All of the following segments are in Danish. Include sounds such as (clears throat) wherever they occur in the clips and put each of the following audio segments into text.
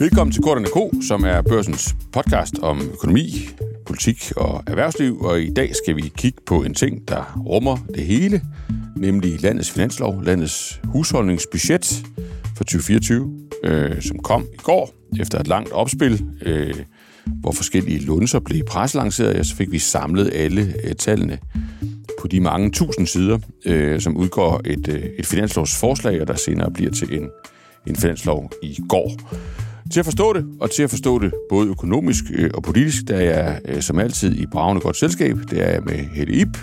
Velkommen til Kortene K, som er børsens podcast om økonomi, politik og erhvervsliv. Og i dag skal vi kigge på en ting, der rummer det hele, nemlig landets finanslov, landets husholdningsbudget for 2024, øh, som kom i går efter et langt opspil, øh, hvor forskellige lunser blev preslanceret, og så fik vi samlet alle øh, tallene på de mange tusind sider, øh, som udgår et, øh, et finanslovsforslag, og der senere bliver til en, en finanslov i går. Til at forstå det, og til at forstå det både økonomisk øh, og politisk, der er jeg øh, som altid i bravende godt selskab. Det er jeg med Helle Ip,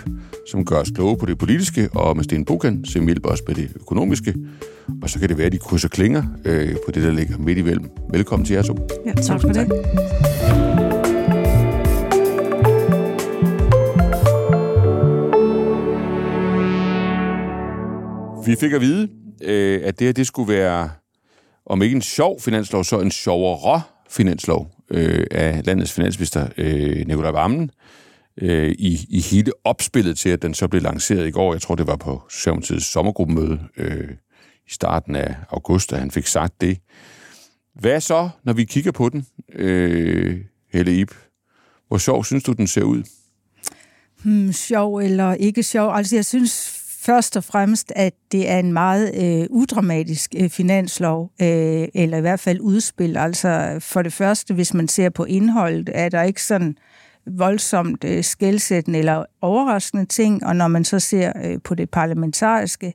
som gør os kloge på det politiske, og med Sten Bukan, som hjælper os med det økonomiske. Og så kan det være, at de krydser klinger øh, på det, der ligger midt imellem. Velkommen til jer to. Ja, tak for det. Vi fik at vide, øh, at det her det skulle være, om ikke en sjov finanslov, så en sjovere finanslov øh, af landets finansminister øh, Nikolaj Vammen øh, i, i hele opspillet til, at den så blev lanceret i går. Jeg tror, det var på Socialdemokratiets sommergruppemøde øh, i starten af august, at han fik sagt det. Hvad så, når vi kigger på den, øh, Helle Ip? Hvor sjov synes du, den ser ud? Hmm, sjov eller ikke sjov? Altså, jeg synes først og fremmest, at det er en meget øh, udramatisk øh, finanslov, øh, eller i hvert fald udspil. Altså, for det første, hvis man ser på indholdet, er der ikke sådan voldsomt øh, skældsættende eller overraskende ting, og når man så ser øh, på det parlamentariske,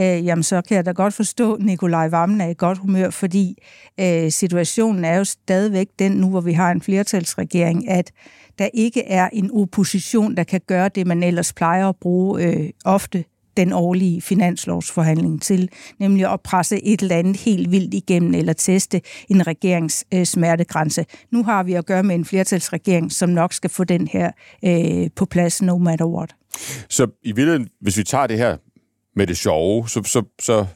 øh, jamen så kan jeg da godt forstå, at Nikolaj Vammen er i godt humør, fordi øh, situationen er jo stadigvæk den nu, hvor vi har en flertalsregering, at der ikke er en opposition, der kan gøre det, man ellers plejer at bruge øh, ofte den årlige finanslovsforhandling til, nemlig at presse et eller andet helt vildt igennem eller teste en regerings øh, smertegrænse. Nu har vi at gøre med en flertalsregering, som nok skal få den her øh, på plads no matter what. Så i virkeligheden, hvis vi tager det her med det sjove, så, så, så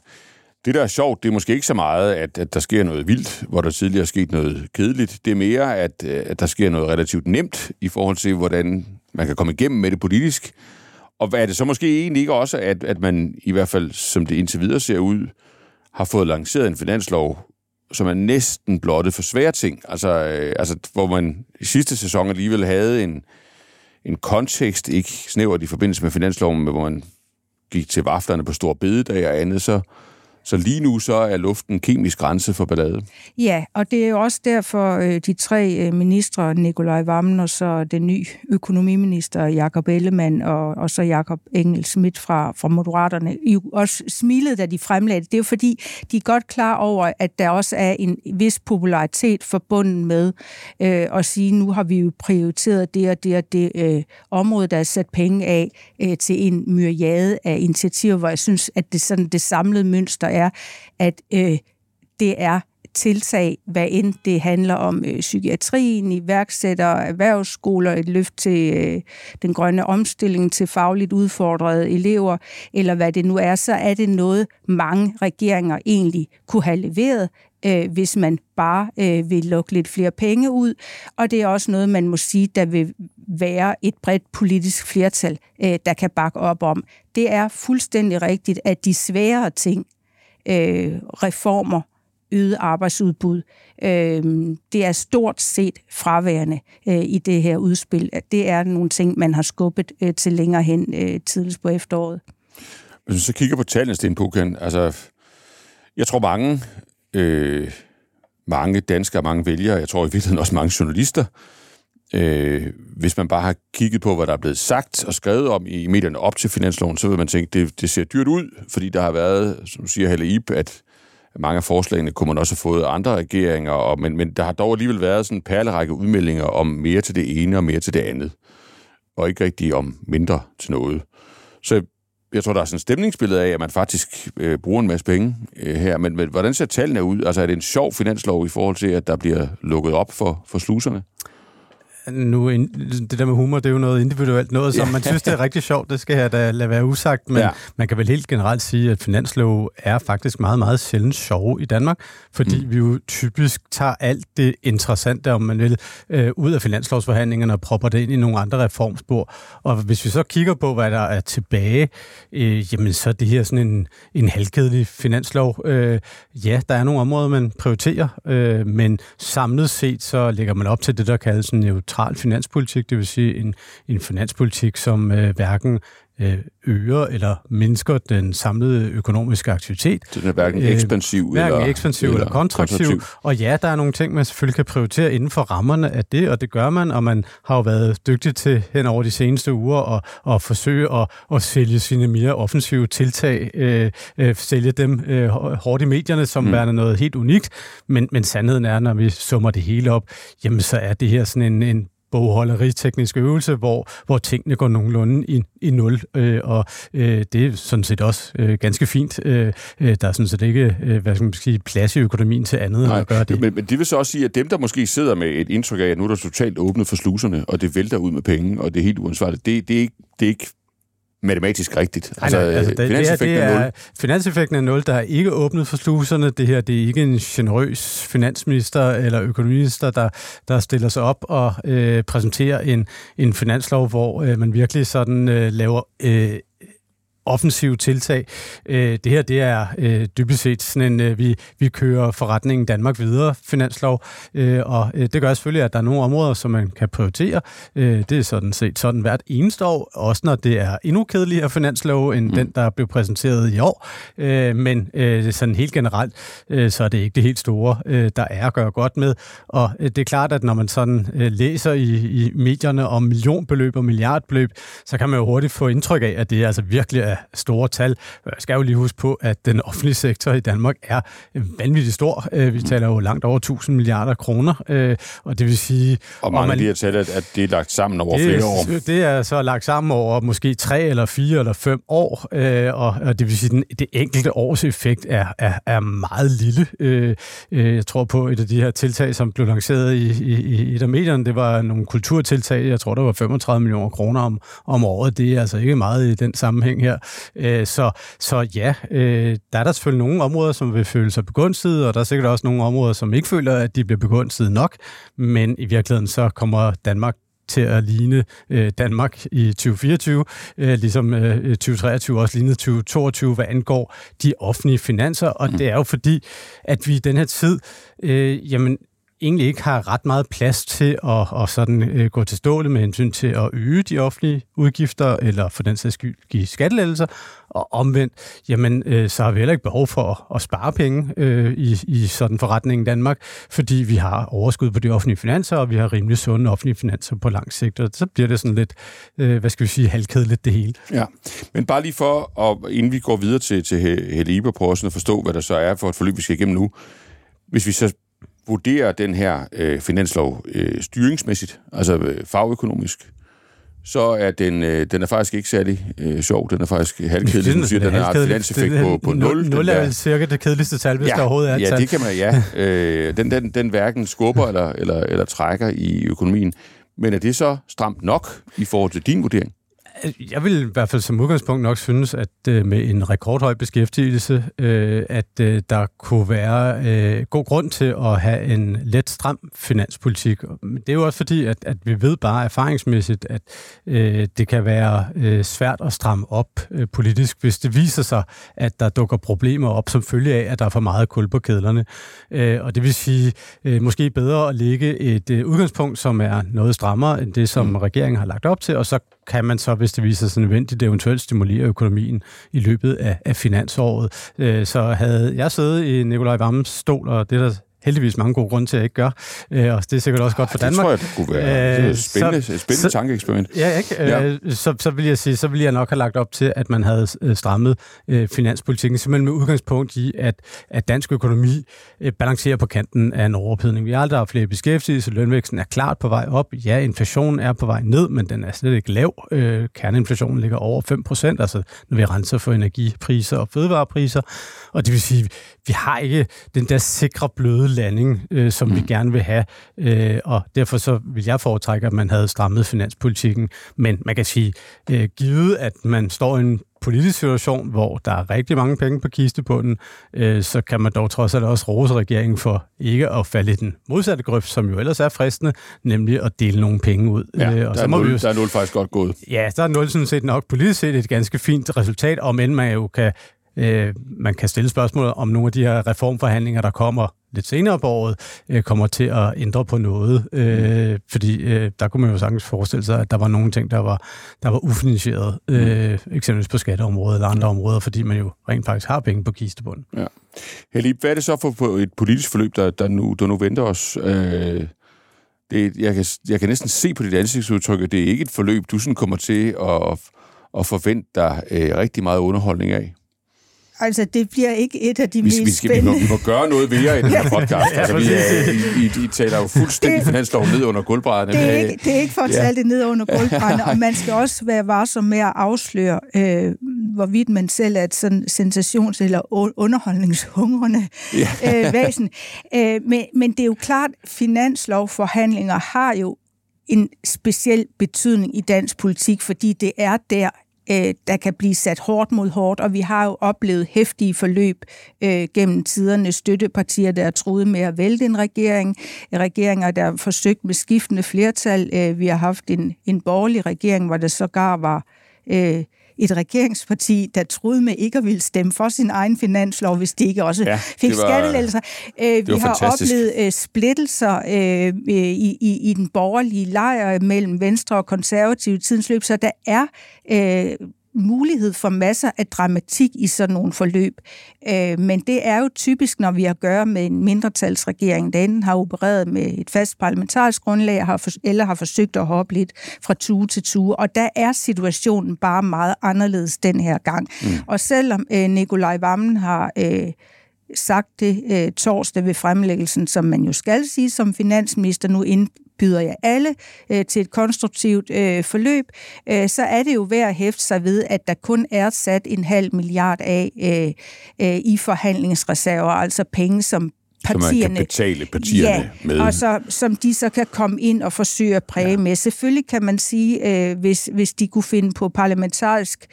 det, der er sjovt, det er måske ikke så meget, at, at der sker noget vildt, hvor der tidligere er sket noget kedeligt. Det er mere, at, øh, at der sker noget relativt nemt i forhold til, hvordan man kan komme igennem med det politisk. Og er det så måske egentlig ikke også, at, at man i hvert fald, som det indtil videre ser ud, har fået lanceret en finanslov, som er næsten blottet for svære ting. Altså, øh, altså hvor man i sidste sæson alligevel havde en, en kontekst, ikke snævert i forbindelse med finansloven, men hvor man gik til vaflerne på stor bededag og andet, så, så lige nu så er luften kemisk grænse for ballade. Ja, og det er jo også derfor øh, de tre øh, ministre, Nikolaj Vammen og så den nye økonomiminister Jakob Ellemann og, og så Jakob Engel Schmidt fra, fra Moderaterne, jo også smilede, da de fremlagde det. Det er jo fordi, de er godt klar over, at der også er en vis popularitet forbundet med øh, at sige, nu har vi jo prioriteret det og det og det øh, område, der er sat penge af øh, til en myriade af initiativer, hvor jeg synes, at det, sådan, det samlede mønster er, at øh, det er tiltag, hvad end det handler om øh, psykiatrien, iværksætter, erhvervsskoler, et løft til øh, den grønne omstilling til fagligt udfordrede elever, eller hvad det nu er, så er det noget, mange regeringer egentlig kunne have leveret, øh, hvis man bare øh, vil lukke lidt flere penge ud. Og det er også noget, man må sige, der vil være et bredt politisk flertal, øh, der kan bakke op om. Det er fuldstændig rigtigt, at de svære ting, øh, reformer, øget arbejdsudbud. Øh, det er stort set fraværende øh, i det her udspil. Det er nogle ting, man har skubbet øh, til længere hen øh, tidligst på efteråret. Hvis du så kigger på tallene, Sten Pukan, altså, jeg tror mange, øh, mange danskere, mange vælgere, jeg tror i virkeligheden også mange journalister, øh, hvis man bare har kigget på, hvad der er blevet sagt og skrevet om i medierne op til finansloven, så vil man tænke, det, det ser dyrt ud, fordi der har været, som siger Helle Ip, at mange af forslagene kunne man også have fået af andre regeringer, og, men, men der har dog alligevel været sådan en perlerække udmeldinger om mere til det ene og mere til det andet, og ikke rigtig om mindre til noget. Så jeg tror, der er sådan et stemningsbillede af, at man faktisk øh, bruger en masse penge øh, her, men, men hvordan ser tallene ud? Altså er det en sjov finanslov i forhold til, at der bliver lukket op for, for sluserne? Nu, det der med humor, det er jo noget individuelt, noget som man synes, det er rigtig sjovt, det skal jeg da lade være usagt, men ja. man kan vel helt generelt sige, at finanslov er faktisk meget, meget sjældent sjove i Danmark, fordi mm. vi jo typisk tager alt det interessante, om man vil, øh, ud af finanslovsforhandlingerne og propper det ind i nogle andre reformspor. Og hvis vi så kigger på, hvad der er tilbage, øh, jamen så er det her sådan en, en halvkedelig finanslov. Øh, ja, der er nogle områder, man prioriterer, øh, men samlet set så lægger man op til det, der kaldes en neutral finanspolitik, det vil sige en, en finanspolitik, som øh, hverken øger eller mindsker den samlede økonomiske aktivitet. Det er hverken øh, ekspansiv, hverken eller, ekspansiv eller, eller kontraktiv. kontraktiv. Og ja, der er nogle ting, man selvfølgelig kan prioritere inden for rammerne af det, og det gør man, og man har jo været dygtig til hen over de seneste uger at, at forsøge at, at sælge sine mere offensive tiltag, øh, øh, sælge dem øh, hårdt i medierne, som mm. værende noget helt unikt. Men, men sandheden er, når vi summer det hele op, jamen så er det her sådan en, en bogholderiteknisk øvelse, hvor, hvor tingene går nogenlunde i, i nul, øh, og øh, det er sådan set også øh, ganske fint. Øh, øh der er sådan set ikke øh, hvad skal man sige, plads i økonomien til andet Nej, end at gøre det. Men, men det vil så også sige, at dem, der måske sidder med et indtryk af, at nu er der totalt åbnet for sluserne, og det vælter ud med penge, og det er helt uansvarligt, det, det, er, ikke, det er ikke matematisk rigtigt. Altså, nej, altså det, finanseffekten det her, det er, er Finanseffekten er 0. Der er ikke åbnet for sluserne. Det her det er ikke en generøs finansminister eller økonomiminister, der, der stiller sig op og øh, præsenterer en, en finanslov, hvor øh, man virkelig sådan øh, laver øh, offensive tiltag. Øh, det her, det er øh, dybest set sådan en, øh, vi, vi kører forretningen Danmark videre finanslov, øh, og øh, det gør selvfølgelig, at der er nogle områder, som man kan prioritere. Øh, det er sådan set sådan hvert eneste år, også når det er endnu kedeligere finanslov, end mm. den, der blev præsenteret i år. Øh, men øh, sådan helt generelt, øh, så er det ikke det helt store, øh, der er at gøre godt med. Og øh, det er klart, at når man sådan øh, læser i, i medierne om millionbeløb og milliardbeløb, så kan man jo hurtigt få indtryk af, at det altså virkelig er store tal. Jeg skal jo lige huske på, at den offentlige sektor i Danmark er vanvittigt stor. Øh, vi taler jo langt over 1000 milliarder kroner, øh, og det vil sige... Og mange af de her tal, at det er lagt sammen over det, flere år. Det er så lagt sammen over måske tre eller fire eller fem år, øh, og det vil sige, at det enkelte års effekt er, er, er meget lille. Jeg tror på et af de her tiltag, som blev lanceret i, i, i et af medierne, det var nogle kulturtiltag, jeg tror, der var 35 millioner kroner om, om året. Det er altså ikke meget i den sammenhæng her. Øh, så, så ja, øh, der er der selvfølgelig nogle områder, som vil føle sig begunstiget, og der er sikkert også nogle områder, som ikke føler, at de bliver begunstiget nok, men i virkeligheden så kommer Danmark til at ligne øh, Danmark i 2024, øh, ligesom øh, 2023 også lignede 2022, hvad angår de offentlige finanser. Og mm. det er jo fordi, at vi i den her tid, øh, jamen, egentlig ikke har ret meget plads til at, at sådan, øh, gå til stålet med hensyn til at øge de offentlige udgifter, eller for den sags skyld give skattelettelser, og omvendt, jamen, øh, så har vi heller ikke behov for at, at spare penge øh, i, i sådan forretningen i Danmark, fordi vi har overskud på de offentlige finanser, og vi har rimelig sunde offentlige finanser på lang sigt, og så bliver det sådan lidt, øh, hvad skal vi sige, halvkedeligt det hele. Ja, men bare lige for, at, inden vi går videre til, til Helle Iber, prøve at forstå, hvad der så er for et forløb, vi skal igennem nu. Hvis vi så vurderer den her øh, finanslov øh, styringsmæssigt, altså øh, fagøkonomisk, så er den, øh, den er faktisk ikke særlig øh, sjov. Den er faktisk halvkedelig. Du siger, den har et finanseffekt på, på 0. 0 er vel cirka det kedeligste tal, hvis ja, der overhovedet er et Ja, tal. det kan man, ja. (laughs) øh, den, den, den hverken skubber eller, eller, eller trækker i økonomien. Men er det så stramt nok i forhold til din vurdering? Jeg vil i hvert fald som udgangspunkt nok synes, at øh, med en rekordhøj beskæftigelse, øh, at øh, der kunne være øh, god grund til at have en let stram finanspolitik. Men det er jo også fordi, at, at vi ved bare erfaringsmæssigt, at øh, det kan være øh, svært at stramme op øh, politisk, hvis det viser sig, at der dukker problemer op som følge af, at der er for meget kul på kedlerne. Øh, og det vil sige, øh, måske bedre at lægge et øh, udgangspunkt, som er noget strammere end det, som mm. regeringen har lagt op til, og så kan man så, hvis det viser sig nødvendigt, eventuelt stimulere økonomien i løbet af, af finansåret. Øh, så havde jeg siddet i Nikolaj Vammens stol, og det der heldigvis mange gode grunde til, at ikke gør. Øh, og det er sikkert også godt for Danmark. Det tror jeg, det kunne være øh, det er spændende, så, spændende så, tankeeksperiment. Ja, ikke? Ja. Øh, så, så, vil jeg sige, så vil jeg nok have lagt op til, at man havde øh, strammet øh, finanspolitikken, simpelthen med udgangspunkt i, at, at dansk økonomi øh, balancerer på kanten af en overophedning. Vi har aldrig haft flere beskæftigelse, lønvæksten er klart på vej op. Ja, inflationen er på vej ned, men den er slet ikke lav. Øh, kerneinflationen ligger over 5 procent, altså når vi renser for energipriser og fødevarepriser. Og det vil sige, vi har ikke den der sikre bløde landing, øh, som mm. vi gerne vil have. Øh, og derfor så vil jeg foretrække, at man havde strammet finanspolitikken. Men man kan sige, øh, givet at man står i en politisk situation, hvor der er rigtig mange penge på kistebunden, øh, så kan man dog trods alt også rose regeringen for ikke at falde i den modsatte grøft, som jo ellers er fristende, nemlig at dele nogle penge ud. Ja, øh, og der, så er må 0, vi jo, der er 0 faktisk godt gået. Ja, der er 0 sådan set nok politisk set et ganske fint resultat, om end man jo kan Øh, man kan stille spørgsmål om nogle af de her reformforhandlinger, der kommer lidt senere på året, øh, kommer til at ændre på noget. Øh, mm. Fordi øh, der kunne man jo sagtens forestille sig, at der var nogle ting, der var, der var ufinansieret, øh, mm. eksempelvis på skatteområdet eller andre områder, fordi man jo rent faktisk har penge på kistebunden. Ja. Helib, hvad er det så for et politisk forløb, der, der, nu, der nu venter os? Øh, det, jeg, kan, jeg kan næsten se på dit ansigtsudtryk, at det er ikke et forløb, du sådan kommer til at, at forvente dig øh, rigtig meget underholdning af. Altså, det bliver ikke et af de vi, mest vi skal, spændende... Vi må, vi må gøre noget ved i den her (laughs) podcast. altså, vi, I, I, I taler jo fuldstændig finanslov ned under gulvbrædderne. Det er ikke, det er ikke for at tale ja. det ned under (laughs) gulvbrædderne, og man skal også være varsom med at afsløre, øh, hvorvidt man selv er et sådan sensations- eller underholdningshungrende ja. øh, væsen. Øh, men, men det er jo klart, finanslovforhandlinger har jo en speciel betydning i dansk politik, fordi det er der, øh, der kan blive sat hårdt mod hårdt, og vi har jo oplevet hæftige forløb øh, gennem tiderne, støttepartier, der er truet med at vælte en regering, regeringer, der har forsøgt med skiftende flertal. Øh, vi har haft en, en borgerlig regering, hvor der sågar var øh, et regeringsparti, der troede med ikke at ville stemme for sin egen finanslov, hvis de ikke også ja, fik var, skattelettelser. Øh, vi har fantastisk. oplevet øh, splittelser øh, i, i, i den borgerlige lejr mellem Venstre og Konservative i tidens løb, så der er øh, mulighed for masser af dramatik i sådan nogle forløb. Øh, men det er jo typisk, når vi har at gøre med en mindretalsregering, der enten har opereret med et fast parlamentarisk grundlag, eller har forsøgt at hoppe lidt fra tue til tue. Og der er situationen bare meget anderledes den her gang. Mm. Og selvom øh, Nikolaj Vammen har... Øh, sagt det øh, torsdag ved fremlæggelsen, som man jo skal sige som finansminister, nu byder jeg alle øh, til et konstruktivt øh, forløb, øh, så er det jo værd at hæfte sig ved, at der kun er sat en halv milliard af øh, øh, i forhandlingsreserver, altså penge, som partierne. Så man kan betale partierne ja, med. og så, som de så kan komme ind og forsøge at præge ja. med. Selvfølgelig kan man sige, øh, hvis, hvis de kunne finde på parlamentarisk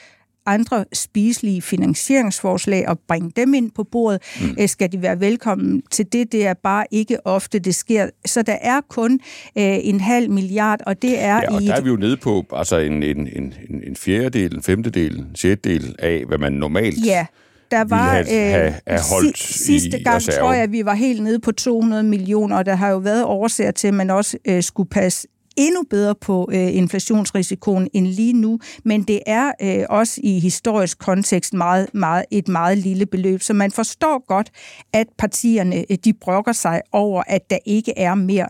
andre spiselige finansieringsforslag og bringe dem ind på bordet, mm. Øh, skal de være velkommen til det. Det er bare ikke ofte, det sker. Så der er kun øh, en halv milliard, og det er ja, og i... der er vi jo nede på altså en, en, en, en fjerdedel, en femtedel, en sjettedel af, hvad man normalt... Ja der var have, have, have holdt sidste gang, reserve. tror jeg, at vi var helt nede på 200 millioner, og der har jo været årsager til, at man også øh, skulle passe endnu bedre på øh, inflationsrisikoen end lige nu, men det er øh, også i historisk kontekst meget, meget, et meget lille beløb, så man forstår godt, at partierne øh, de brokker sig over, at der ikke er mere.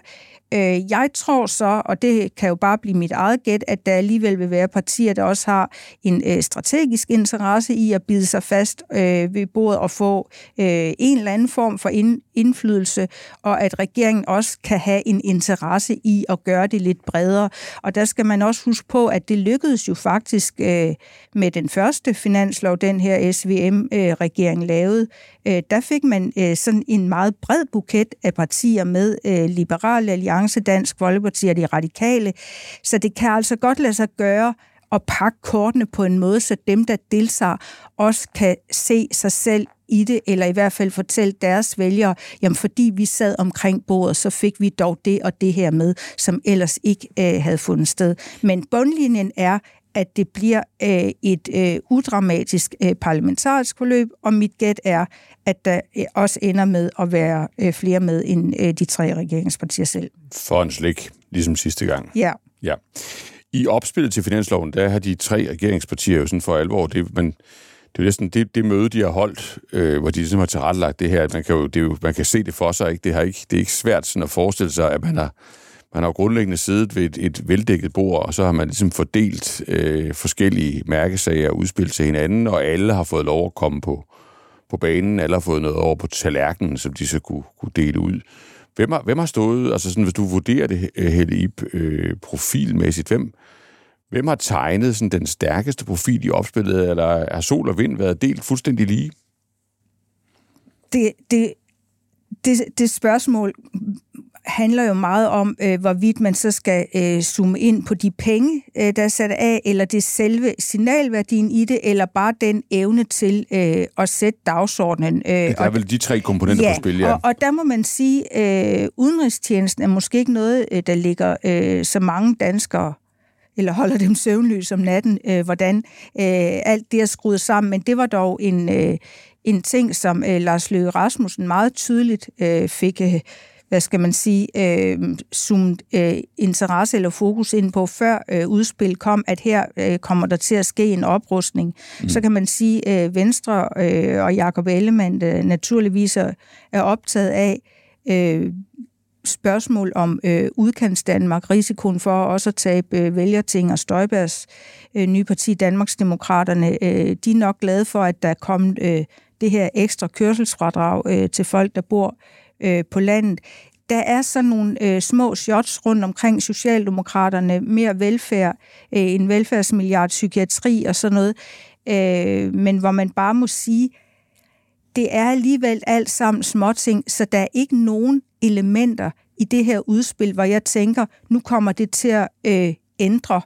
Øh, jeg tror så, og det kan jo bare blive mit eget gæt, at der alligevel vil være partier, der også har en øh, strategisk interesse i at bide sig fast øh, ved bordet og få øh, en eller anden form for ind, indflydelse, og at regeringen også kan have en interesse i at gøre det lidt bredere. Og der skal man også huske på, at det lykkedes jo faktisk øh, med den første finanslov, den her SVM-regering øh, lavede. Øh, der fik man øh, sådan en meget bred buket af partier med øh, Liberale Alliance, Dansk Folkeparti og de radikale. Så det kan altså godt lade sig gøre at pakke kortene på en måde, så dem, der deltager, også kan se sig selv i det, eller i hvert fald fortælle deres vælgere, jamen fordi vi sad omkring bordet, så fik vi dog det og det her med, som ellers ikke øh, havde fundet sted. Men bundlinjen er, at det bliver øh, et øh, udramatisk øh, parlamentarisk forløb, og mit gæt er, at der øh, også ender med at være øh, flere med end øh, de tre regeringspartier selv. For en slik, ligesom sidste gang. Ja. ja. I opspillet til finansloven, der har de tre regeringspartier jo sådan for alvor, det, men det er jo næsten det, det møde, de har holdt, øh, hvor de ligesom har tilrettelagt det her. at Man kan jo, det er jo, man kan se det for sig, ikke? Det, har ikke, det er ikke svært sådan at forestille sig, at man har, man har grundlæggende siddet ved et, et veldækket bord, og så har man ligesom fordelt øh, forskellige mærkesager og udspil til hinanden, og alle har fået lov at komme på, på banen, alle har fået noget over på tallerkenen, som de så kunne, kunne dele ud. Hvem har, hvem har stået, altså sådan, hvis du vurderer det, Helle øh, profilmæssigt, hvem, Hvem har tegnet sådan den stærkeste profil i opspillet, eller har sol og vind været delt fuldstændig lige? Det, det, det, det spørgsmål handler jo meget om, øh, hvorvidt man så skal øh, zoome ind på de penge, øh, der er sat af, eller det selve signalværdien i det, eller bare den evne til øh, at sætte dagsordenen. Øh, der er vel de tre komponenter ja, på spil, ja. Og, og der må man sige, øh, udenrigstjenesten er måske ikke noget, øh, der ligger øh, så mange danskere eller holder dem søvnløs om natten, øh, hvordan øh, alt det er skruet sammen. Men det var dog en, øh, en ting, som øh, Lars Løkke Rasmussen meget tydeligt øh, fik... Øh, hvad skal man sige, øh, zoomet øh, interesse eller fokus ind på, før øh, udspil kom, at her øh, kommer der til at ske en oprustning. Mm. Så kan man sige, øh, Venstre øh, og Jakob Ellemann øh, naturligvis er, er optaget af øh, spørgsmål om øh, udkants Danmark, risikoen for også at tabe øh, vælgerting og Støjbergs øh, nye parti, Danmarksdemokraterne, øh, de er nok glade for, at der er kommet øh, det her ekstra kørselsfradrag øh, til folk, der bor øh, Øh, på landet. Der er sådan nogle øh, små shots rundt omkring Socialdemokraterne, mere velfærd, øh, en velfærdsmilliard, psykiatri og sådan noget, øh, men hvor man bare må sige, det er alligevel alt sammen småting, så der er ikke nogen elementer i det her udspil, hvor jeg tænker, nu kommer det til at øh, ændre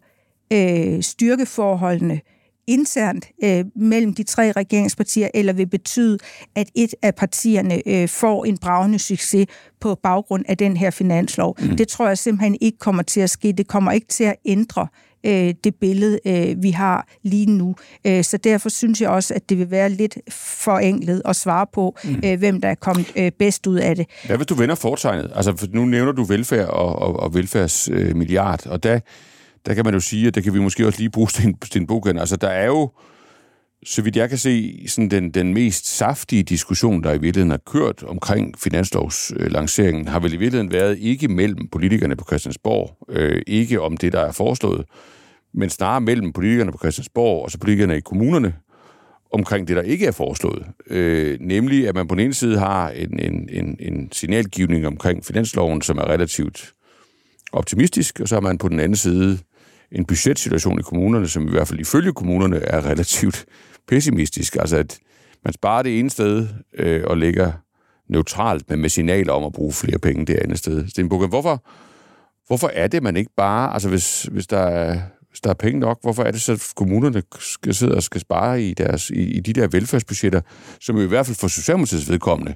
øh, styrkeforholdene internt øh, mellem de tre regeringspartier, eller vil betyde, at et af partierne øh, får en bravende succes på baggrund af den her finanslov. Mm. Det tror jeg simpelthen ikke kommer til at ske. Det kommer ikke til at ændre øh, det billede, øh, vi har lige nu. Øh, så derfor synes jeg også, at det vil være lidt forenklet at svare på, mm. øh, hvem der er kommet øh, bedst ud af det. Hvad hvis du vender fortegnet? Altså, for nu nævner du velfærd og, og, og velfærdsmilliard, øh, og der der kan man jo sige, at der kan vi måske også lige bruge (laughs) Sten, Sten Bogen. Altså, der er jo, så vidt jeg kan se, sådan den, den mest saftige diskussion, der i virkeligheden har kørt omkring finanslovslanceringen, har vel i virkeligheden været ikke mellem politikerne på Christiansborg, øh, ikke om det, der er foreslået, men snarere mellem politikerne på Christiansborg og så politikerne i kommunerne, omkring det, der ikke er foreslået. Øh, nemlig, at man på den ene side har en, en, en, en signalgivning omkring finansloven, som er relativt optimistisk, og så har man på den anden side en budgetsituation i kommunerne, som i hvert fald ifølge kommunerne er relativt pessimistisk. Altså at man sparer det ene sted øh, og ligger neutralt, men med signaler om at bruge flere penge det andet sted. Stenbukken, hvorfor, hvorfor er det, man ikke bare, altså hvis, hvis, der er, hvis der er penge nok, hvorfor er det så, at kommunerne skal sidde og skal spare i, deres, i, i de der velfærdsbudgetter, som i hvert fald for Socialdemokratiets vedkommende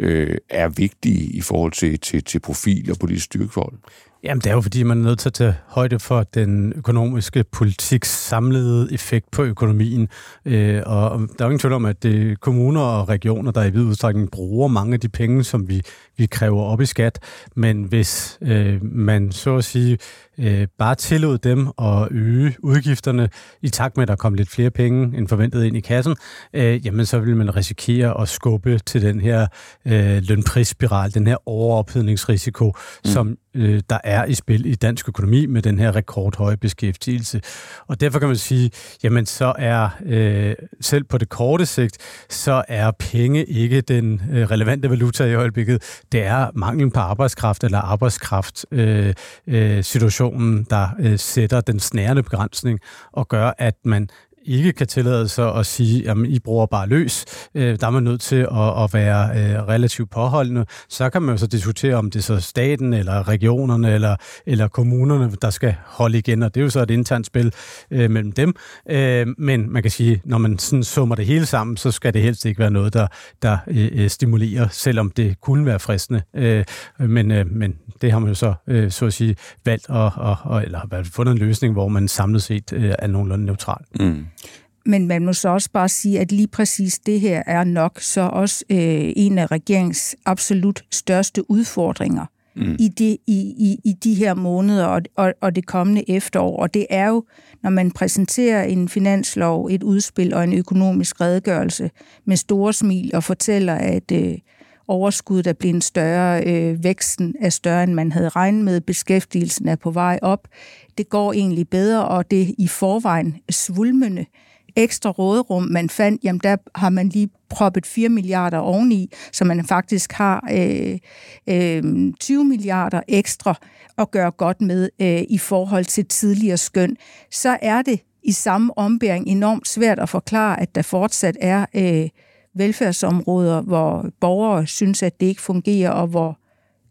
øh, er vigtige i forhold til, til, til profil og politisk styrkeforhold? Jamen, det er jo fordi, man er nødt til at tage højde for den økonomiske politiks samlede effekt på økonomien. Øh, og der er jo ingen tvivl om, at det er kommuner og regioner, der i vid udstrækning bruger mange af de penge, som vi, vi kræver op i skat. Men hvis øh, man så at sige øh, bare tillod dem at øge udgifterne i takt med, at der kom lidt flere penge end forventet ind i kassen, øh, jamen så vil man risikere at skubbe til den her øh, lønprisspiral, den her overophedningsrisiko, mm. som øh, der er i spil i dansk økonomi med den her rekordhøje beskæftigelse. Og derfor kan man sige, jamen så er øh, selv på det korte sigt, så er penge ikke den øh, relevante valuta i øjeblikket. Det er manglen på arbejdskraft eller arbejdskraft øh, øh, situationen, der øh, sætter den snærende begrænsning og gør, at man ikke kan tillade sig at sige, at I bruger bare løs. Øh, der er man nødt til at, at være øh, relativt påholdende. Så kan man jo så diskutere, om det er så staten, eller regionerne, eller, eller kommunerne, der skal holde igen, og det er jo så et internt spil øh, mellem dem. Øh, men man kan sige, når man sådan summer det hele sammen, så skal det helst ikke være noget, der, der øh, øh stimulerer, selvom det kunne være fristende. Øh, men, øh, men det har man jo så, øh, så at sige, valgt at, at, at eller fundet en løsning, hvor man samlet set øh, er nogenlunde neutral. Mm. Men man må så også bare sige, at lige præcis det her er nok så også øh, en af regeringens absolut største udfordringer mm. i, de, i, i, i de her måneder og, og, og det kommende efterår. Og det er jo, når man præsenterer en finanslov, et udspil og en økonomisk redegørelse med store smil og fortæller, at øh, overskuddet er blevet større, øh, væksten er større, end man havde regnet med, beskæftigelsen er på vej op. Det går egentlig bedre, og det i forvejen svulmende ekstra råderum, man fandt, jamen der har man lige proppet 4 milliarder oveni, så man faktisk har øh, øh, 20 milliarder ekstra at gøre godt med øh, i forhold til tidligere skøn. Så er det i samme ombæring enormt svært at forklare, at der fortsat er øh, velfærdsområder, hvor borgere synes, at det ikke fungerer, og hvor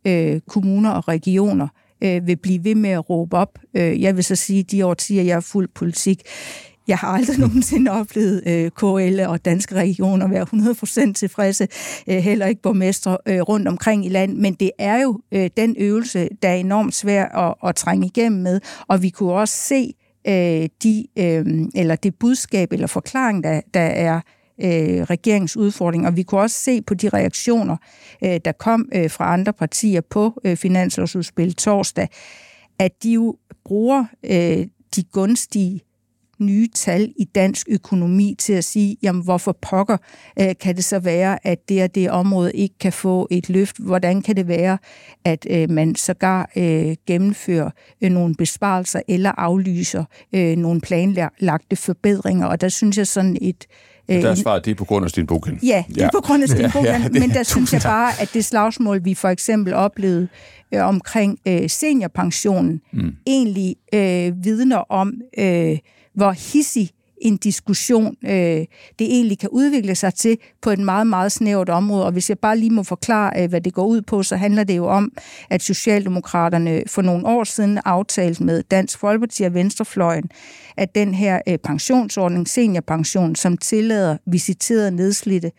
øh, kommuner og regioner øh, vil blive ved med at råbe op. Øh, jeg vil så sige, at de årtier, jeg er fuld politik, jeg har aldrig (laughs) nogensinde oplevet øh, KL og danske regioner være 100% tilfredse, øh, heller ikke borgmestre øh, rundt omkring i land, men det er jo øh, den øvelse, der er enormt svær at, at trænge igennem med, og vi kunne også se øh, de, øh, eller det budskab eller forklaring, der, der er øh, regeringsudfordring. Og vi kunne også se på de reaktioner, øh, der kom øh, fra andre partier på øh, finanslovsudspil torsdag, at de jo bruger øh, de gunstige nye tal i dansk økonomi til at sige, jamen hvorfor pokker øh, kan det så være, at det og det område ikke kan få et løft? Hvordan kan det være, at øh, man sågar øh, gennemfører øh, nogle besparelser eller aflyser øh, nogle planlagte forbedringer? Og der synes jeg sådan et øh, der er svaret, det er på grund af Sten Bukken. Ja, det er ja. på grund af Sten Bukken, (laughs) ja, ja, men der synes jeg bare, at det slagsmål, vi for eksempel oplevede øh, omkring øh, seniorpensionen, mm. egentlig øh, vidner om øh, hvor hissig en diskussion øh, det egentlig kan udvikle sig til på et meget, meget snævert område. Og hvis jeg bare lige må forklare, øh, hvad det går ud på, så handler det jo om, at Socialdemokraterne for nogle år siden aftalte med Dansk Folkeparti og Venstrefløjen, at den her øh, pensionsordning, seniorpension, som tillader visiterede nedslidte